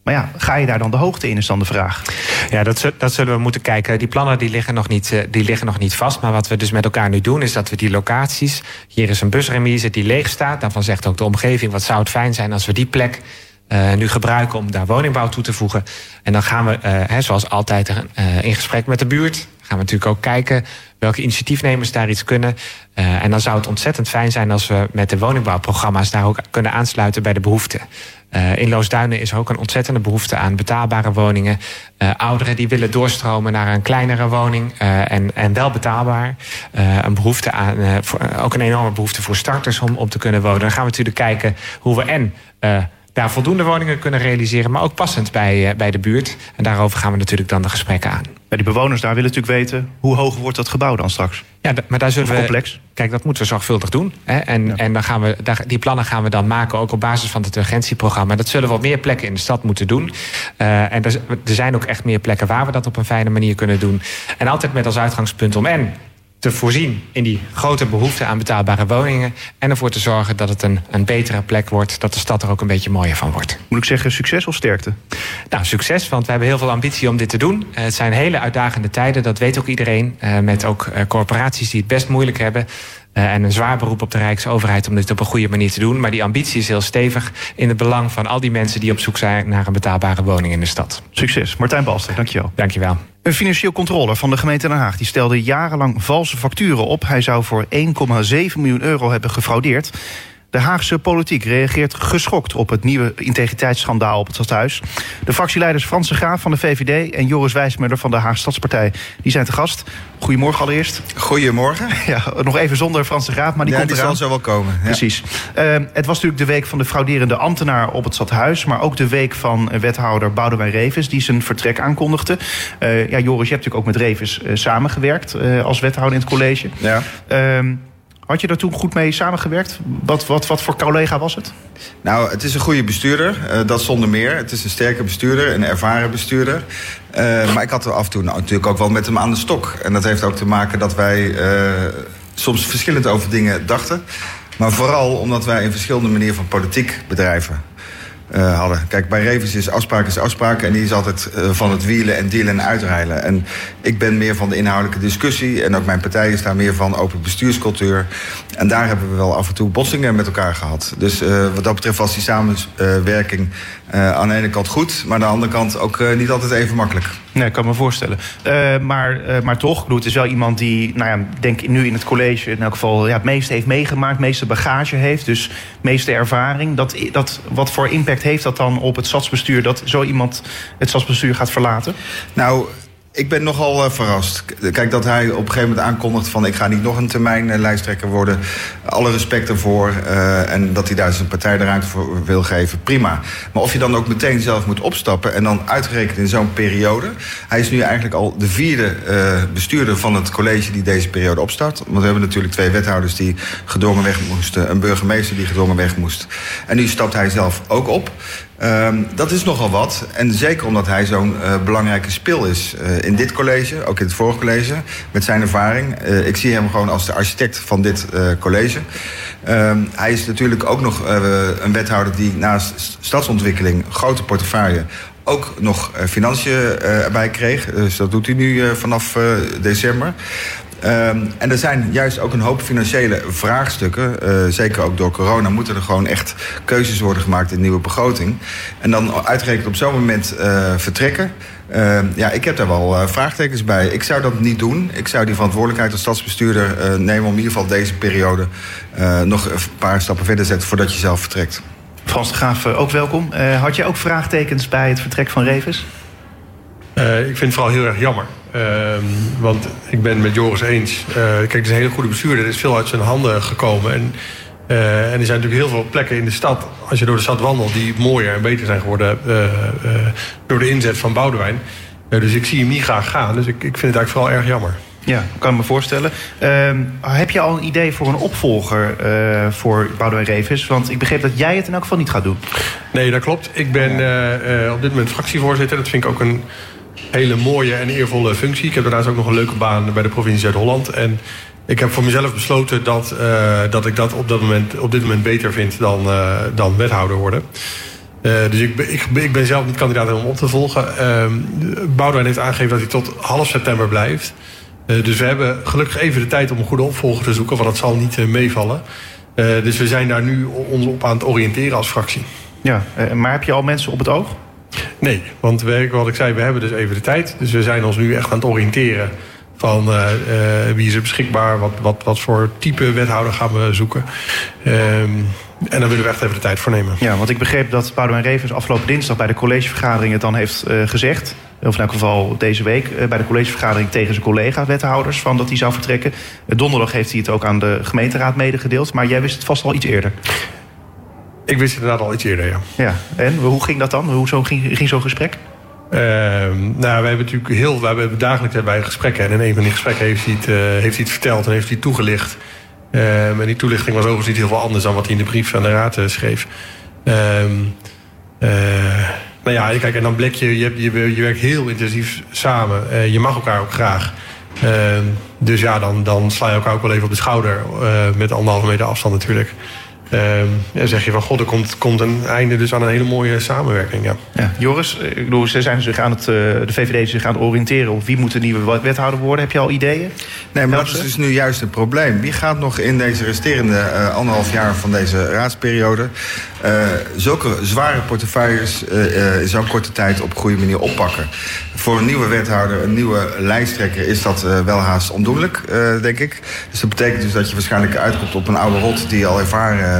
Maar ja, ga je daar dan de hoogte in, is dan de vraag. Ja, dat, dat zullen we moeten kijken. Die plannen die liggen, nog niet, die liggen nog niet vast. Maar wat we dus met elkaar nu doen, is dat we die locaties... hier is een busremise die leeg staat. Daarvan zegt ook de omgeving, wat zou het fijn zijn... als we die plek uh, nu gebruiken om daar woningbouw toe te voegen. En dan gaan we, hè, zoals altijd, in gesprek met de buurt. Gaan we natuurlijk ook kijken welke initiatiefnemers daar iets kunnen. Uh, en dan zou het ontzettend fijn zijn als we met de woningbouwprogramma's daar ook kunnen aansluiten bij de behoeften. Uh, in Loosduinen is ook een ontzettende behoefte aan betaalbare woningen. Uh, ouderen die willen doorstromen naar een kleinere woning en, en wel betaalbaar. een behoefte aan, ook een enorme behoefte voor starters om, om te kunnen wonen. Dan gaan we natuurlijk kijken hoe we en daar voldoende woningen kunnen realiseren, maar ook passend bij, bij de buurt. En daarover gaan we natuurlijk dan de gesprekken aan. Ja, die bewoners daar willen natuurlijk weten hoe hoog wordt dat gebouw dan straks? Ja, maar daar zullen we. Complex. Kijk, dat moeten we zorgvuldig doen. Hè? En, ja. en dan gaan we, daar, die plannen gaan we dan maken, ook op basis van het urgentieprogramma. Dat zullen we op meer plekken in de stad moeten doen. Uh, en er, er zijn ook echt meer plekken waar we dat op een fijne manier kunnen doen. En altijd met als uitgangspunt om en te voorzien in die grote behoefte aan betaalbare woningen. En ervoor te zorgen dat het een, een betere plek wordt. Dat de stad er ook een beetje mooier van wordt. Moet ik zeggen, succes of sterkte? Nou, succes, want we hebben heel veel ambitie om dit te doen. Uh, het zijn hele uitdagende tijden, dat weet ook iedereen. Uh, met ook uh, corporaties die het best moeilijk hebben. Uh, en een zwaar beroep op de Rijksoverheid om dit op een goede manier te doen. Maar die ambitie is heel stevig in het belang van al die mensen die op zoek zijn naar een betaalbare woning in de stad. Succes. Martijn Balster, dankjewel. Dankjewel. Een financieel controller van de gemeente Den Haag die stelde jarenlang valse facturen op. Hij zou voor 1,7 miljoen euro hebben gefraudeerd. De Haagse politiek reageert geschokt op het nieuwe integriteitsschandaal op het stadhuis. De fractieleiders Frans de Graaf van de VVD en Joris Wijsmuller van de Haagse Stadspartij die zijn te gast. Goedemorgen allereerst. Goedemorgen. <laughs> Ja, nog even zonder Frans de Graaf, maar die ja, komt die eraan. zal zo wel komen. Ja. Precies. Uh, het was natuurlijk de week van de frauderende ambtenaar op het stadhuis, maar ook de week van wethouder Boudewijn Revens die zijn vertrek aankondigde. Uh, ja, Joris, je hebt natuurlijk ook met Revens uh, samengewerkt als wethouder in het college. Ja. Had je daar toen goed mee samengewerkt? Wat, wat, wat voor collega was het? Nou, het is een goede bestuurder, uh, dat zonder meer. Het is een sterke bestuurder, een ervaren bestuurder. Uh, maar ik had er af en toe natuurlijk ook wel met hem aan de stok. En dat heeft ook te maken dat wij uh, soms verschillend over dingen dachten. Maar vooral omdat wij een verschillende manier van politiek bedrijven. Uh, hadden. Kijk, bij Revens is afspraak is afspraak en die is altijd uh, van het wielen en dealen en uitreilen. En ik ben meer van de inhoudelijke discussie en ook mijn partij is daar meer van open bestuurscultuur. En daar hebben we wel af en toe botsingen met elkaar gehad. Dus uh, wat dat betreft was die samenwerking aan de ene kant goed, maar aan de andere kant ook niet altijd even makkelijk. Nee, ik kan me voorstellen. Maar, maar toch, Gloed is wel iemand die, nou ja, denk nu in het college in elk geval ja, het meeste heeft meegemaakt, meeste bagage heeft, dus meeste ervaring. Dat, dat, wat voor impact heeft dat dan op het stadsbestuur dat zo iemand het stadsbestuur gaat verlaten? Nou, Ik ben nogal uh, verrast. Kijk, dat hij op een gegeven moment aankondigt van... ik ga niet nog een termijn uh, lijsttrekker worden. Alle respect ervoor. Uh, en dat hij daar zijn partij de voor wil geven, prima. Maar of je dan ook meteen zelf moet opstappen... en dan uitgerekend in zo'n periode... hij is nu eigenlijk al de vierde bestuurder van het college... die deze periode opstart. Want we hebben natuurlijk twee wethouders die gedwongen weg moesten... een burgemeester die gedwongen weg moest. En nu stapt hij zelf ook op. Um, dat is nogal wat. En zeker omdat hij zo'n uh, belangrijke spil is uh, in dit college, ook in het vorige college, met zijn ervaring. Uh, ik zie hem gewoon als de architect van dit college. Um, hij is natuurlijk ook nog een wethouder die naast stadsontwikkeling, grote portefeuille, ook nog financiën erbij kreeg. Dus dat doet hij nu vanaf december. Um, en er zijn juist ook een hoop financiële vraagstukken. Uh, zeker ook door corona moeten er gewoon echt keuzes worden gemaakt in de nieuwe begroting. En dan uitgerekend op zo'n moment uh, vertrekken. Uh, ja, ik heb daar wel vraagtekens bij. Ik zou dat niet doen. Ik zou die verantwoordelijkheid als stadsbestuurder nemen om in ieder geval deze periode nog een paar stappen verder te zetten voordat je zelf vertrekt. Frans de Graaf, ook welkom. had je ook vraagtekens bij het vertrek van Revis? ik vind het vooral heel erg jammer. Uh, want ik ben met Joris eens. Uh, kijk, het is een hele goede bestuurder. Er is veel uit zijn handen gekomen. En, uh, en er zijn natuurlijk heel veel plekken in de stad... als je door de stad wandelt... die mooier en beter zijn geworden... Uh, door de inzet van Boudewijn. dus ik zie hem niet graag gaan. Dus ik, ik vind het eigenlijk vooral erg jammer. Ja, kan ik me voorstellen. Ehm, heb je al een idee voor een opvolger voor Boudewijn Revis? Want ik begreep dat jij het in elk geval niet gaat doen. Nee, dat klopt. Ik ben op dit moment fractievoorzitter. Dat vind ik ook een hele mooie en eervolle functie. Ik heb daarnaast ook nog een leuke baan bij de provincie Zuid-Holland. En ik heb voor mezelf besloten dat, uh, dat ik dat op, dat moment, op dit moment beter vind dan, uh, dan wethouder worden. Uh, dus ik, ik, ik, ben zelf niet kandidaat om op te volgen. Boudewijn heeft aangegeven dat hij tot half september blijft. dus we hebben gelukkig even de tijd om een goede opvolger te zoeken, want dat zal niet meevallen. dus we zijn daar nu ons op aan het oriënteren als fractie. Ja, maar heb je al mensen op het oog? Nee, want we, wat ik zei, we hebben dus even de tijd. Dus we zijn ons nu echt aan het oriënteren van uh, uh, wie is er beschikbaar, wat, wat, wat voor type wethouder gaan we zoeken. Um, en daar willen we echt even de tijd voor nemen. Ja, want ik begreep dat Boudewijn Revens afgelopen dinsdag bij de collegevergadering het dan heeft uh, gezegd. Of in elk geval deze week bij de collegevergadering tegen zijn collega-wethouders van dat hij zou vertrekken. Donderdag heeft hij het ook aan de gemeenteraad medegedeeld. Maar jij wist het vast al iets eerder. Ik wist inderdaad al iets eerder, ja. Ja, en hoe ging dat dan? Hoe zo ging, ging zo'n gesprek? Uh, nou, we hebben natuurlijk heel, we hebben dagelijks hebben wij gesprekken. En in een van die gesprekken heeft hij het, uh, heeft hij het verteld en heeft hij het toegelicht. Uh, en die toelichting was overigens niet heel veel anders dan wat hij in de brief aan de raad eh, schreef. Ehm, nou ja, kijk, en dan blik je, je, je, je werkt heel intensief samen. je mag elkaar ook graag. Ehm, dus ja, dan, dan sla je elkaar ook wel even op de schouder. met anderhalve meter afstand natuurlijk. Uh, en zeg je van god, er komt, komt een einde dus aan een hele mooie samenwerking. Ja. ja Joris, ik bedoel, ze zijn zich aan het, uh, de VVD zich aan het oriënteren op wie moet de nieuwe wethouder worden. Heb je al ideeën? Nee, maar dat is dus nu juist het probleem. Wie gaat nog in deze resterende uh, anderhalf jaar van deze raadsperiode uh, zulke zware portefeuilles in zo'n korte tijd op een goede manier oppakken? Voor een nieuwe wethouder, een nieuwe lijsttrekker is dat wel haast ondoenlijk, denk ik. Dus dat betekent dus dat je waarschijnlijk uitkomt op een oude rot die al ervaren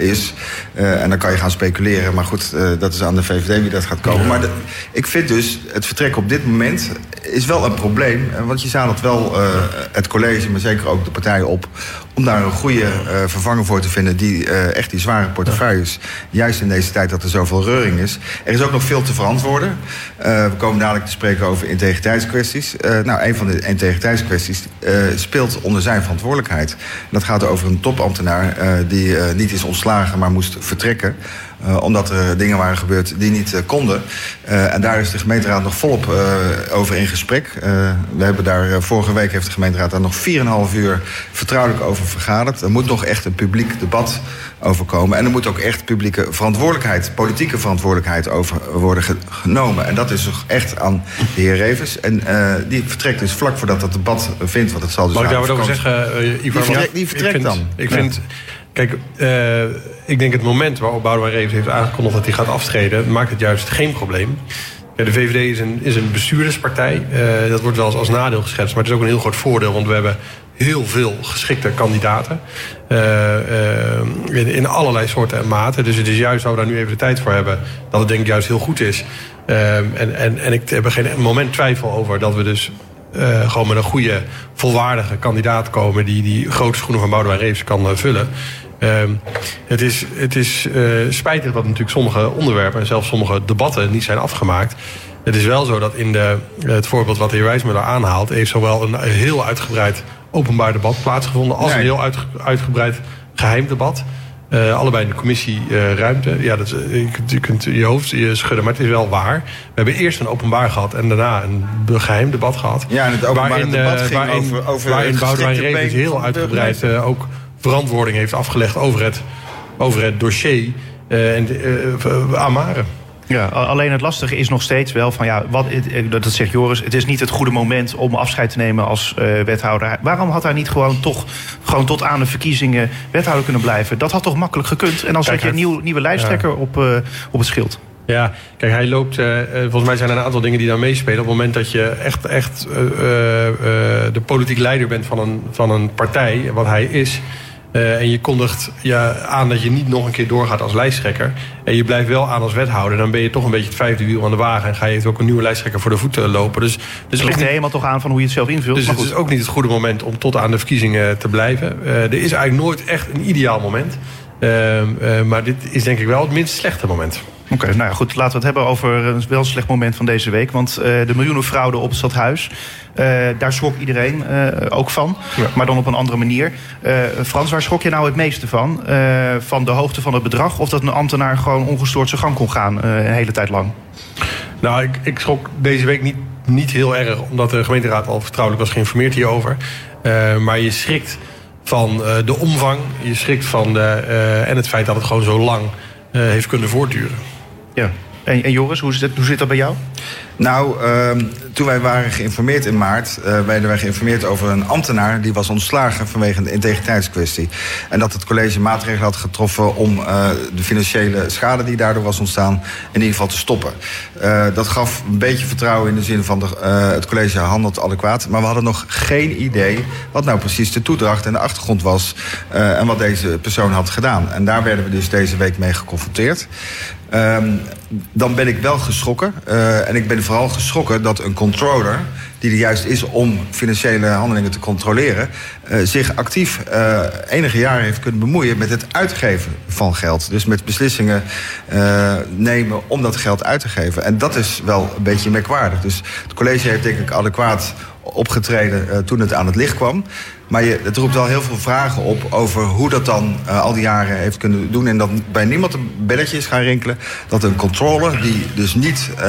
is. Uh, en dan kan je gaan speculeren. Maar goed, uh, dat is aan de VVD wie dat gaat komen. Maar de, ik vind dus het vertrek op dit moment is wel een probleem. Want je zadelt wel het college, maar zeker ook de partijen op... om daar een goede vervanger voor te vinden... die echt die zware portefeuilles... juist in deze tijd dat er zoveel reuring is. Er is ook nog veel te verantwoorden. we komen dadelijk te spreken over integriteitskwesties. nou, een van de integriteitskwesties speelt onder zijn verantwoordelijkheid. Dat gaat over een topambtenaar die niet is ontslagen, maar moest vertrekken. Uh, omdat er dingen waren gebeurd die niet uh, konden. en daar is de gemeenteraad nog volop over in gesprek. we hebben daar, vorige week heeft de gemeenteraad daar nog 4,5 uur vertrouwelijk over vergaderd. Er moet nog echt een publiek debat over komen. En er moet ook echt publieke verantwoordelijkheid, politieke verantwoordelijkheid over worden genomen. En dat is toch echt aan de heer Revens. En die vertrekt dus vlak voordat dat debat vindt. Want het zal dus Mag ik daar wat over zeggen, Ivar? Die vertrekt, die vertrekt ik vind, dan. Ik vind... Ja. Kijk, uh, ik denk het moment waarop Boudewijn Reeves heeft aangekondigd dat hij gaat aftreden, maakt het juist geen probleem. Ja, de VVD is een, is een bestuurderspartij. Uh, dat wordt wel eens als nadeel geschetst, maar het is ook een heel groot voordeel, want we hebben heel veel geschikte kandidaten. Uh, in, in, allerlei soorten en maten. Dus het is juist, dat we daar nu even de tijd voor hebben, dat het denk ik juist heel goed is en, en, en ik heb er geen moment twijfel over dat we dus uh, gewoon met een goede, volwaardige kandidaat komen... die die grote schoenen van Boudewijn Reeves kan uh, vullen. Uh, het is, het is uh, spijtig dat natuurlijk sommige onderwerpen... en zelfs sommige debatten niet zijn afgemaakt. Het is wel zo dat in de, het voorbeeld wat de heer Wijsmuller aanhaalt... heeft zowel een heel uitgebreid openbaar debat plaatsgevonden... als nee. een heel uit, uitgebreid geheim debat... Uh, allebei in de commissie uh, ruimte. Ja, dat, je, kunt, je kunt je hoofd je schudden, maar het is wel waar. We hebben eerst een openbaar gehad en daarna een geheim debat gehad. Ja, en het openbaar waarin, debat ging waarin, over, over waarin Boudewijn Reeves heel uitgebreid ook verantwoording heeft afgelegd over het, over het dossier en Amare. Ja, alleen het lastige is nog steeds wel van ja, wat, dat zegt Joris, het is niet het goede moment om afscheid te nemen als uh, wethouder. Waarom had hij niet gewoon toch gewoon tot aan de verkiezingen wethouder kunnen blijven? Dat had toch makkelijk gekund? En dan zet je een nieuw, nieuwe lijsttrekker ja. op, uh, op het schild. Ja, kijk, hij loopt. Uh, volgens mij zijn er een aantal dingen die daar meespelen. Op het moment dat je echt, echt de politiek leider bent van een, van een partij, wat hij is. Uh, en je kondigt ja, aan dat je niet nog een keer doorgaat als lijsttrekker. En je blijft wel aan als wethouder. Dan ben je toch een beetje het vijfde wiel aan de wagen. En ga je ook een nieuwe lijsttrekker voor de voeten lopen. Dus, dus het ligt er helemaal toch aan van hoe je het zelf invult. Dus het is ook niet het goede moment om tot aan de verkiezingen te blijven. Uh, er is eigenlijk nooit echt een ideaal moment. Uh, uh, maar dit is denk ik wel het minst slechte moment. Oké, okay, nou ja, goed. Laten we het hebben over een wel slecht moment van deze week. Want uh, de miljoenenfraude op het stadhuis. Uh, daar schrok iedereen uh, ook van. Ja. Maar dan op een andere manier. Frans, waar schrok je nou het meeste van? van de hoogte van het bedrag? Of dat een ambtenaar gewoon ongestoord zijn gang kon gaan een hele tijd lang? Nou, ik, ik schrok deze week niet, niet heel erg. Omdat de gemeenteraad al vertrouwelijk was geïnformeerd hierover. maar je schrikt van de omvang. Je schrikt van de, en het feit dat het gewoon zo lang heeft kunnen voortduren. Ja. En, en Joris, hoe zit, hoe zit dat bij jou? Nou, uh, toen wij waren geïnformeerd in maart, uh, werden wij geïnformeerd over een ambtenaar die was ontslagen vanwege een integriteitskwestie. En dat het college maatregelen had getroffen om uh, de financiële schade die daardoor was ontstaan in ieder geval te stoppen. Uh, dat gaf een beetje vertrouwen in de zin van de, het college handelt adequaat. Maar we hadden nog geen idee wat nou precies de toedracht en de achtergrond was en wat deze persoon had gedaan. En daar werden we dus deze week mee geconfronteerd. Um, dan ben ik wel geschrokken. Uh, en ik ben vooral geschrokken dat een controller, die er juist is om financiële handelingen te controleren, uh, zich actief uh, enige jaren heeft kunnen bemoeien met het uitgeven van geld. Dus met beslissingen nemen om dat geld uit te geven. En dat is wel een beetje merkwaardig. Dus het college heeft denk ik adequaat opgetreden toen het aan het licht kwam. Maar je, het roept wel heel veel vragen op over hoe dat dan uh, al die jaren heeft kunnen doen. En dat bij niemand een belletje is gaan rinkelen. Dat een controller, die dus niet uh,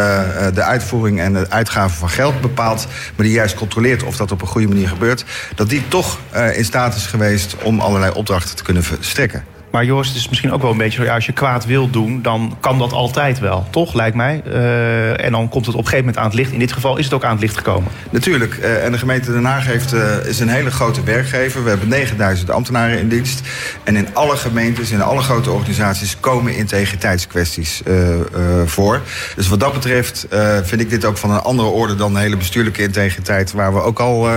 de uitvoering en de uitgaven van geld bepaalt. maar die juist controleert of dat op een goede manier gebeurt. dat die toch uh, in staat is geweest om allerlei opdrachten te kunnen verstrekken. Maar Joost, het is misschien ook wel een beetje zo... Als je kwaad wil doen, dan kan dat altijd wel. Toch, lijkt mij. Uh, en dan komt het op een gegeven moment aan het licht. In dit geval is het ook aan het licht gekomen. Natuurlijk. Uh, en de gemeente Den Haag heeft, uh, is een hele grote werkgever. We hebben 9000 ambtenaren in dienst. En in alle gemeentes, in alle grote organisaties... komen integriteitskwesties voor. Dus wat dat betreft vind ik dit ook van een andere orde... dan de hele bestuurlijke integriteit... waar we ook al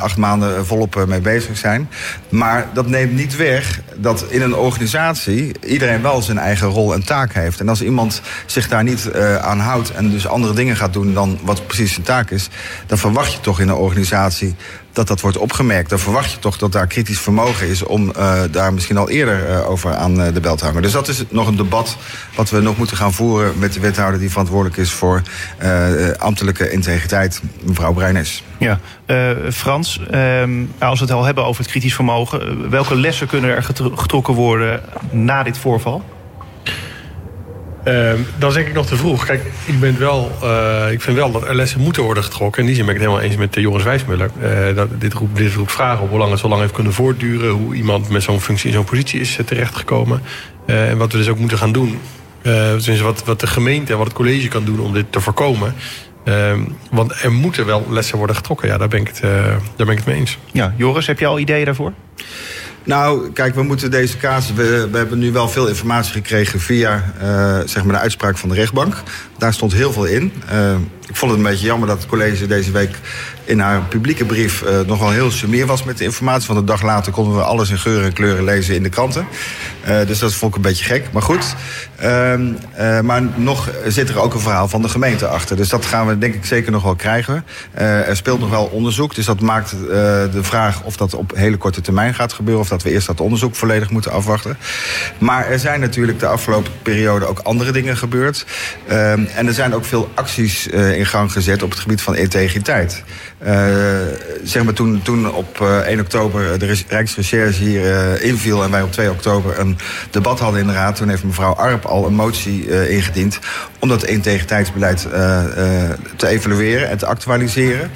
acht maanden volop mee bezig zijn. Maar dat neemt niet weg... dat dat in een organisatie iedereen wel zijn eigen rol en taak heeft. En als iemand zich daar niet uh, aan houdt en dus andere dingen gaat doen dan wat precies zijn taak is, dan verwacht je toch in een organisatie dat dat wordt opgemerkt. Dan verwacht je toch dat daar kritisch vermogen is om uh, daar misschien al eerder uh, over aan uh, de bel te hangen. Dus dat is nog een debat wat we nog moeten gaan voeren met de wethouder die verantwoordelijk is voor ambtelijke integriteit, mevrouw Breines. Ja, Frans, um, als we het al hebben over het kritisch vermogen, welke lessen kunnen er getrokken worden na dit voorval? Dat is denk ik nog te vroeg. Kijk, ik, ben wel, uh, ik vind wel dat er lessen moeten worden getrokken. In die zin ben ik het helemaal eens met de Joris Wijsmuller. Dat, dit, roept, dit vragen op hoe lang het zo lang heeft kunnen voortduren. Hoe iemand met zo'n functie in zo'n positie is terechtgekomen. En wat we dus ook moeten gaan doen. wat, wat de gemeente en wat het college kan doen om dit te voorkomen. Ehm, want er moeten wel lessen worden getrokken. Ja, daar ben ik het, daar ben ik het mee eens. Ja, Joris, heb je al ideeën daarvoor? Nou, kijk, we moeten deze casus... We, we hebben nu wel veel informatie gekregen via uh, zeg maar de uitspraak van de rechtbank. Daar stond heel veel in. Uh, ik vond het een beetje jammer dat het college deze week in haar publieke brief nog wel heel sumier was met de informatie. Want een dag later konden we alles in geuren en kleuren lezen in de kranten. Dus dat vond ik een beetje gek. Maar goed. Uh, maar nog zit er ook een verhaal van de gemeente achter. Dus dat gaan we denk ik zeker nog wel krijgen. er speelt nog wel onderzoek. Dus dat maakt de vraag of dat op hele korte termijn gaat gebeuren. Of dat we eerst dat onderzoek volledig moeten afwachten. Maar er zijn natuurlijk de afgelopen periode ook andere dingen gebeurd. en er zijn ook veel acties in gang gezet op het gebied van integriteit. Uh, zeg maar toen, toen op uh, eh, 1 oktober de Rijksrecherche hier inviel... en wij op 2 oktober een debat hadden in de Raad... toen heeft mevrouw Arp al een motie ingediend... om dat integriteitsbeleid te evalueren en te actualiseren.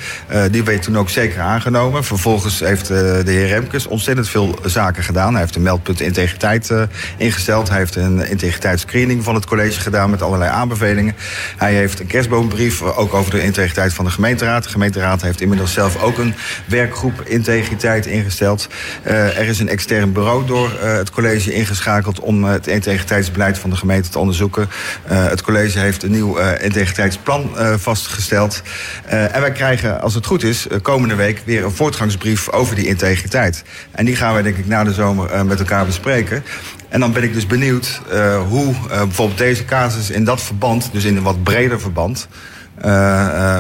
die werd toen ook zeker aangenomen. Vervolgens heeft de heer Remkes ontzettend veel zaken gedaan. Hij heeft een meldpunt integriteit ingesteld. Hij heeft een integriteitsscreening van het college gedaan... met allerlei aanbevelingen. Hij heeft een kerstboombrief ook over de integriteit van de gemeenteraad. De gemeenteraad heeft inmiddels zelf ook een werkgroep integriteit ingesteld. Uh, er is een extern bureau door uh, het college ingeschakeld om het integriteitsbeleid van de gemeente te onderzoeken. Het college heeft een nieuw integriteitsplan vastgesteld. en wij krijgen, als het goed is, komende week weer een voortgangsbrief over die integriteit. En die gaan wij denk ik na de zomer met elkaar bespreken. En dan ben ik dus benieuwd hoe bijvoorbeeld deze casus in dat verband, dus in een wat breder verband,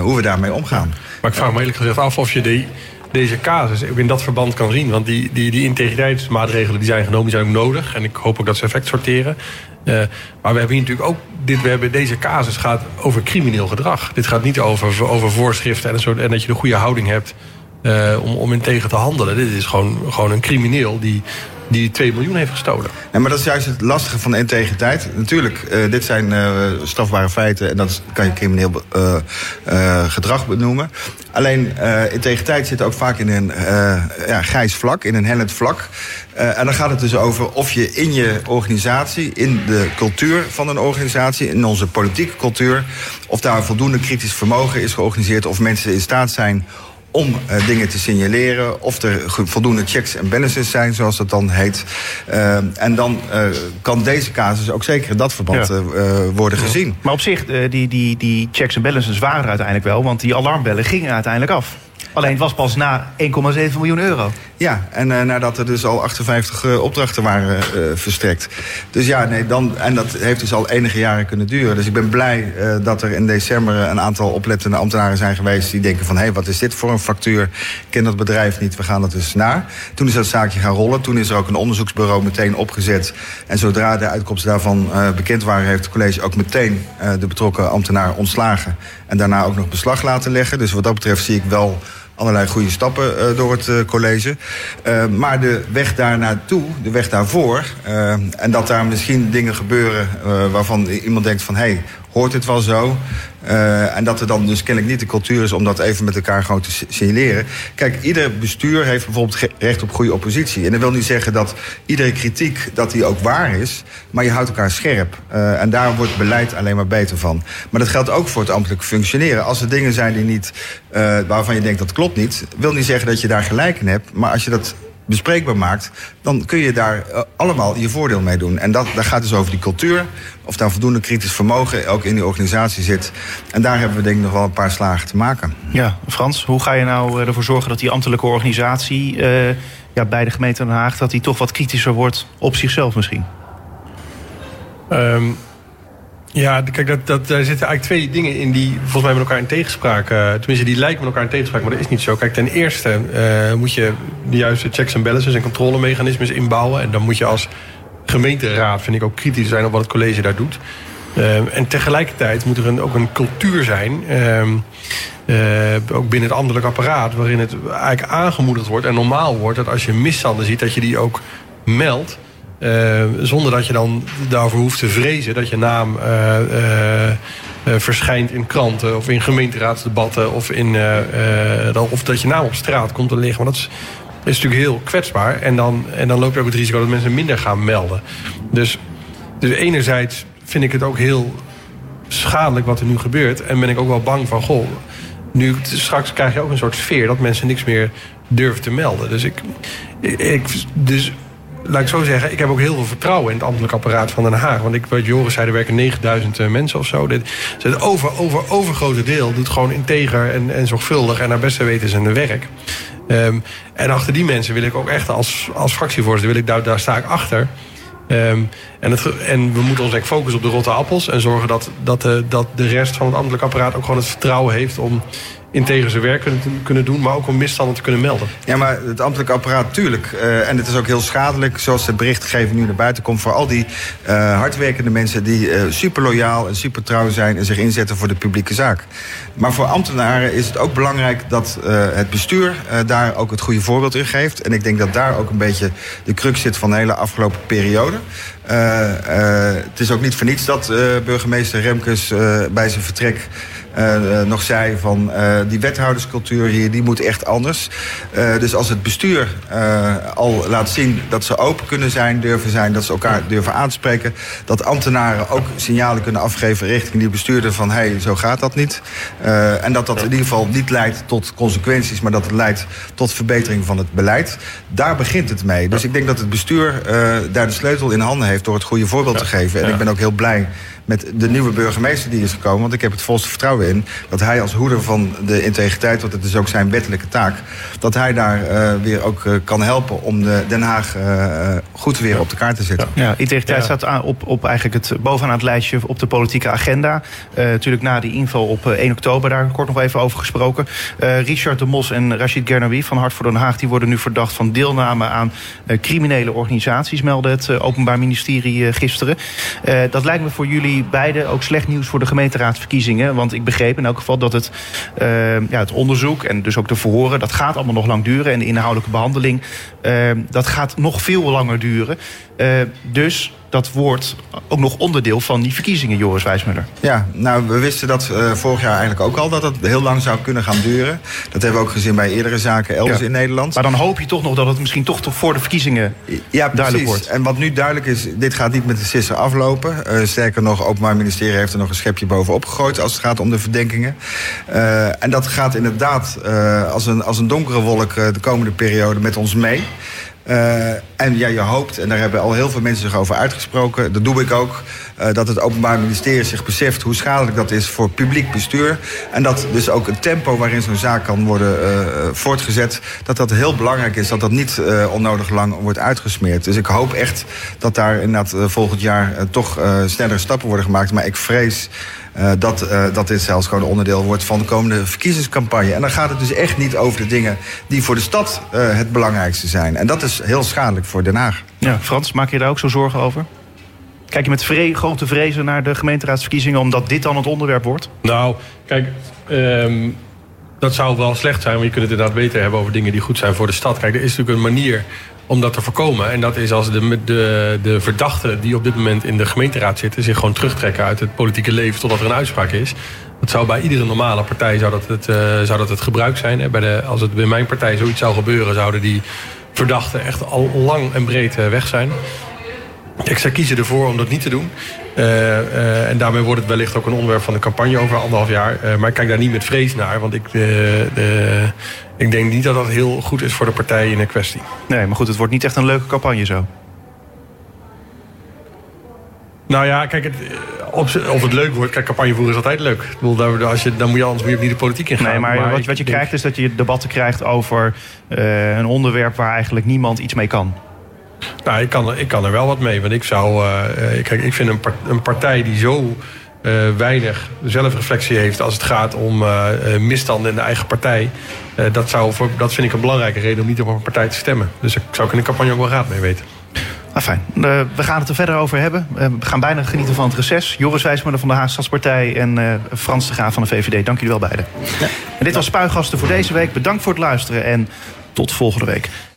hoe we daarmee omgaan. Maar ik vraag me eerlijk gezegd af of je die, deze casus in dat verband kan zien. Want die, die, die integriteitsmaatregelen die zijn genomen, die zijn ook nodig. En ik hoop ook dat ze effect sorteren. Uh, maar we hebben hier natuurlijk ook. Dit, we hebben, deze casus gaat over crimineel gedrag. Dit gaat niet over, over voorschriften en, soort, en dat je de goede houding hebt. Uh, om, om in tegen te handelen. Dit is gewoon, gewoon een crimineel die die 2 miljoen heeft gestolen. Ja, maar dat is juist het lastige van de integriteit. Natuurlijk, uh, dit zijn uh, strafbare feiten en dat kan je crimineel uh, gedrag benoemen. Alleen integriteit zit ook vaak in een ja, grijs vlak, in een hellend vlak. en dan gaat het dus over of je in je organisatie, in de cultuur van een organisatie, in onze politieke cultuur, of daar voldoende kritisch vermogen is georganiseerd, of mensen in staat zijn om uh, dingen te signaleren. Of er voldoende checks en balances zijn, zoals dat dan heet. Uh, en dan uh, kan deze casus ook zeker in dat verband ja. worden gezien. Maar op zich, die, die, die checks en balances waren er uiteindelijk wel. Want die alarmbellen gingen uiteindelijk af. Alleen het was pas na 1,7 miljoen euro. Ja, en uh, nadat er dus al 58 uh, opdrachten waren uh, verstrekt. Dus ja, nee, dan, en dat heeft dus al enige jaren kunnen duren. Dus ik ben blij dat er in december een aantal oplettende ambtenaren zijn geweest... die denken van, hé, hey, wat is dit voor een factuur? Ik ken dat bedrijf niet, we gaan dat dus na. Toen is dat zaakje gaan rollen. Toen is er ook een onderzoeksbureau meteen opgezet. En zodra de uitkomsten daarvan bekend waren... heeft het college ook meteen de betrokken ambtenaar ontslagen. En daarna ook nog beslag laten leggen. Dus wat dat betreft zie ik wel allerlei goede stappen uh, door het uh, college. Uh, maar de weg daar naartoe, de weg daarvoor... en dat daar misschien dingen gebeuren waarvan iemand denkt van... hé, hey, hoort het wel zo? Uh, en dat er dan dus kennelijk niet de cultuur is om dat even met elkaar gewoon te signaleren. Kijk, ieder bestuur heeft bijvoorbeeld recht op goede oppositie. En dat wil niet zeggen dat iedere kritiek dat die ook waar is. Maar je houdt elkaar scherp. Uh, en daar wordt beleid alleen maar beter van. Maar dat geldt ook voor het ambtelijk functioneren. Als er dingen zijn die niet, uh, waarvan je denkt dat klopt niet, wil niet zeggen dat je daar gelijk in hebt. Maar als je dat bespreekbaar maakt, dan kun je daar uh, allemaal je voordeel mee doen. En dat, dat gaat dus over die cultuur, of daar voldoende kritisch vermogen ook in die organisatie zit. En daar hebben we denk ik nog wel een paar slagen te maken. Ja, Frans, hoe ga je nou ervoor zorgen dat die ambtelijke organisatie uh, ja, bij de gemeente Den Haag, dat die toch wat kritischer wordt op zichzelf misschien? Um, ja, kijk, dat, dat, daar zitten eigenlijk twee dingen in die volgens mij met elkaar in tegenspraak... Uh, tenminste, die lijken met elkaar in tegenspraak, maar dat is niet zo. Kijk, ten eerste uh, moet je de juiste checks en balances en controlemechanismes inbouwen. En dan moet je als gemeenteraad, vind ik, ook kritisch zijn op wat het college daar doet. Uh, en tegelijkertijd moet er ook een cultuur zijn, ehm, ook binnen het ambtelijk apparaat... waarin het eigenlijk aangemoedigd wordt en normaal wordt... dat als je misstanden ziet, dat je die ook meldt... Uh, zonder dat je dan daarvoor hoeft te vrezen dat je naam uh, uh, verschijnt in kranten of in gemeenteraadsdebatten of, in, of dat je naam op straat komt te liggen. Want dat is, is natuurlijk heel kwetsbaar. En dan, en dan loop je ook het risico dat mensen minder gaan melden. Dus, dus enerzijds vind ik het ook heel schadelijk wat er nu gebeurt. En ben ik ook wel bang van, goh, nu straks krijg je ook een soort sfeer dat mensen niks meer durven te melden. Dus ik, ik dus laat ik zo zeggen, ik heb ook heel veel vertrouwen in het ambtelijk apparaat van Den Haag. Want ik weet, Joris zei, er werken 9000 eh, mensen of zo. Dit, het over, over, overgrote deel doet gewoon integer en, en zorgvuldig en naar beste weten zijn werk. Ehm, en achter die mensen wil ik ook echt als, als fractievoorzitter, wil ik, daar, daar sta ik achter. Ehm, en, het, en we moeten ons echt focussen op de rotte appels. En zorgen dat, dat, de, dat de rest van het ambtelijk apparaat ook gewoon het vertrouwen heeft om integer zijn werk kunnen, kunnen doen, maar ook om misstanden te kunnen melden. Ja, maar het ambtelijk apparaat, tuurlijk. Uh, en het is ook heel schadelijk, zoals de berichtgeving nu naar buiten komt, voor al die uh, hardwerkende mensen die uh, super loyaal en super trouw zijn en zich inzetten voor de publieke zaak. Maar voor ambtenaren is het ook belangrijk dat het bestuur daar ook het goede voorbeeld in geeft. En ik denk dat daar ook een beetje de crux zit van de hele afgelopen periode. het is ook niet voor niets dat burgemeester Remkes bij zijn vertrek nog zei van uh, die wethouderscultuur hier, die moet echt anders. Dus als het bestuur al laat zien dat ze open kunnen zijn, durven zijn, dat ze elkaar durven aanspreken, dat ambtenaren ook signalen kunnen afgeven richting die bestuurder van hé, hey, zo gaat dat niet. en dat dat in ieder geval niet leidt tot consequenties, maar dat het leidt tot verbetering van het beleid. Daar begint het mee. Dus ik denk dat het bestuur daar de sleutel in handen heeft door het goede voorbeeld te geven. En ik ben ook heel blij met de nieuwe burgemeester die is gekomen. Want ik heb het volste vertrouwen in dat hij als hoeder van de integriteit, want het is ook zijn wettelijke taak, dat hij daar uh, weer ook uh, kan helpen om de Den Haag uh, goed weer op de kaart te zetten. Ja, integriteit ja. staat op, op eigenlijk het bovenaan het lijstje op de politieke agenda. natuurlijk na die inval op 1 oktober, daar kort nog even over gesproken. Richard de Mos en Rachid Gernawi van Hart voor Den Haag die worden nu verdacht van deelname aan criminele organisaties, meldde het Openbaar Ministerie gisteren. dat lijkt me voor jullie beide ook slecht nieuws voor de gemeenteraadsverkiezingen. Want ik begreep in elk geval dat het, uh, ja, het onderzoek en dus ook de verhoren... dat gaat allemaal nog lang duren. En de inhoudelijke behandeling, uh, dat gaat nog veel langer duren. Uh, dus dat wordt ook nog onderdeel van die verkiezingen, Joris Wijsmuller. Ja, nou, we wisten dat uh, vorig jaar eigenlijk ook al... dat het heel lang zou kunnen gaan duren. Dat hebben we ook gezien bij eerdere zaken elders ja. in Nederland. Maar dan hoop je toch nog dat het misschien toch voor de verkiezingen ja, duidelijk wordt. En wat nu duidelijk is, dit gaat niet met de sisser aflopen. Uh, sterker nog, het Openbaar Ministerie heeft er nog een schepje bovenop gegooid... als het gaat om de verdenkingen. Uh, en dat gaat inderdaad als, een, als een donkere wolk de komende periode met ons mee... Uh, en ja, je hoopt, en daar hebben al heel veel mensen zich over uitgesproken, dat doe ik ook, uh, dat het Openbaar Ministerie zich beseft hoe schadelijk dat is voor publiek bestuur. En dat dus ook het tempo waarin zo'n zaak kan worden uh, voortgezet, dat dat heel belangrijk is, dat dat niet onnodig lang wordt uitgesmeerd. Dus ik hoop echt dat daar inderdaad volgend jaar toch snellere stappen worden gemaakt. Maar ik vrees uh, dat, uh, dat dit zelfs gewoon onderdeel wordt van de komende verkiezingscampagne. En dan gaat het dus echt niet over de dingen die voor de stad uh, het belangrijkste zijn. En dat is heel schadelijk voor Den Haag. Ja, Frans, maak je daar ook zo zorgen over? Kijk je met vre grote vrezen naar de gemeenteraadsverkiezingen omdat dit dan het onderwerp wordt? Nou, kijk, um, dat zou wel slecht zijn, want je kunt het inderdaad beter hebben over dingen die goed zijn voor de stad. Kijk, er is natuurlijk een manier om dat te voorkomen. En dat is als de, de, de verdachten die op dit moment in de gemeenteraad zitten... zich gewoon terugtrekken uit het politieke leven totdat er een uitspraak is. Dat zou bij iedere normale partij zou dat het, uh, zou dat het gebruik zijn. Hè. Bij de, als het bij mijn partij zoiets zou gebeuren... zouden die verdachten echt al lang en breed uh, weg zijn. Ik zou kiezen ervoor om dat niet te doen. Uh, en daarmee wordt het wellicht ook een onderwerp van de campagne over anderhalf jaar. Maar ik kijk daar niet met vrees naar. Want ik, ik denk niet dat dat heel goed is voor de partijen in de kwestie. Nee, maar goed, het wordt niet echt een leuke campagne zo. Nou ja, kijk, het, of, of het leuk wordt, kijk, campagnevoeren is altijd leuk. Ik bedoel, als je, dan moet je anders moet je niet de politiek in gaan. Nee, maar, maar wat, wat je denk... krijgt is dat je debatten krijgt over een onderwerp waar eigenlijk niemand iets mee kan. Nou, ik kan, ik kan er wel wat mee. Want ik zou. Uh, kijk, ik vind een, part, een partij die zo uh, weinig zelfreflectie heeft als het gaat om uh, misstanden in de eigen partij. dat, zou voor, dat vind ik een belangrijke reden om niet op een partij te stemmen. Dus ik zou ik in de campagne ook wel raad mee weten. Ah, fijn. Uh, we gaan het er verder over hebben. Uh, we gaan bijna genieten van het reces. Joris Wijsmuller van de Haagse Stadspartij en uh, Frans de Graaf van de VVD. Dank jullie wel beiden. Ja. En dit was Spuigasten voor deze week. Bedankt voor het luisteren en tot volgende week.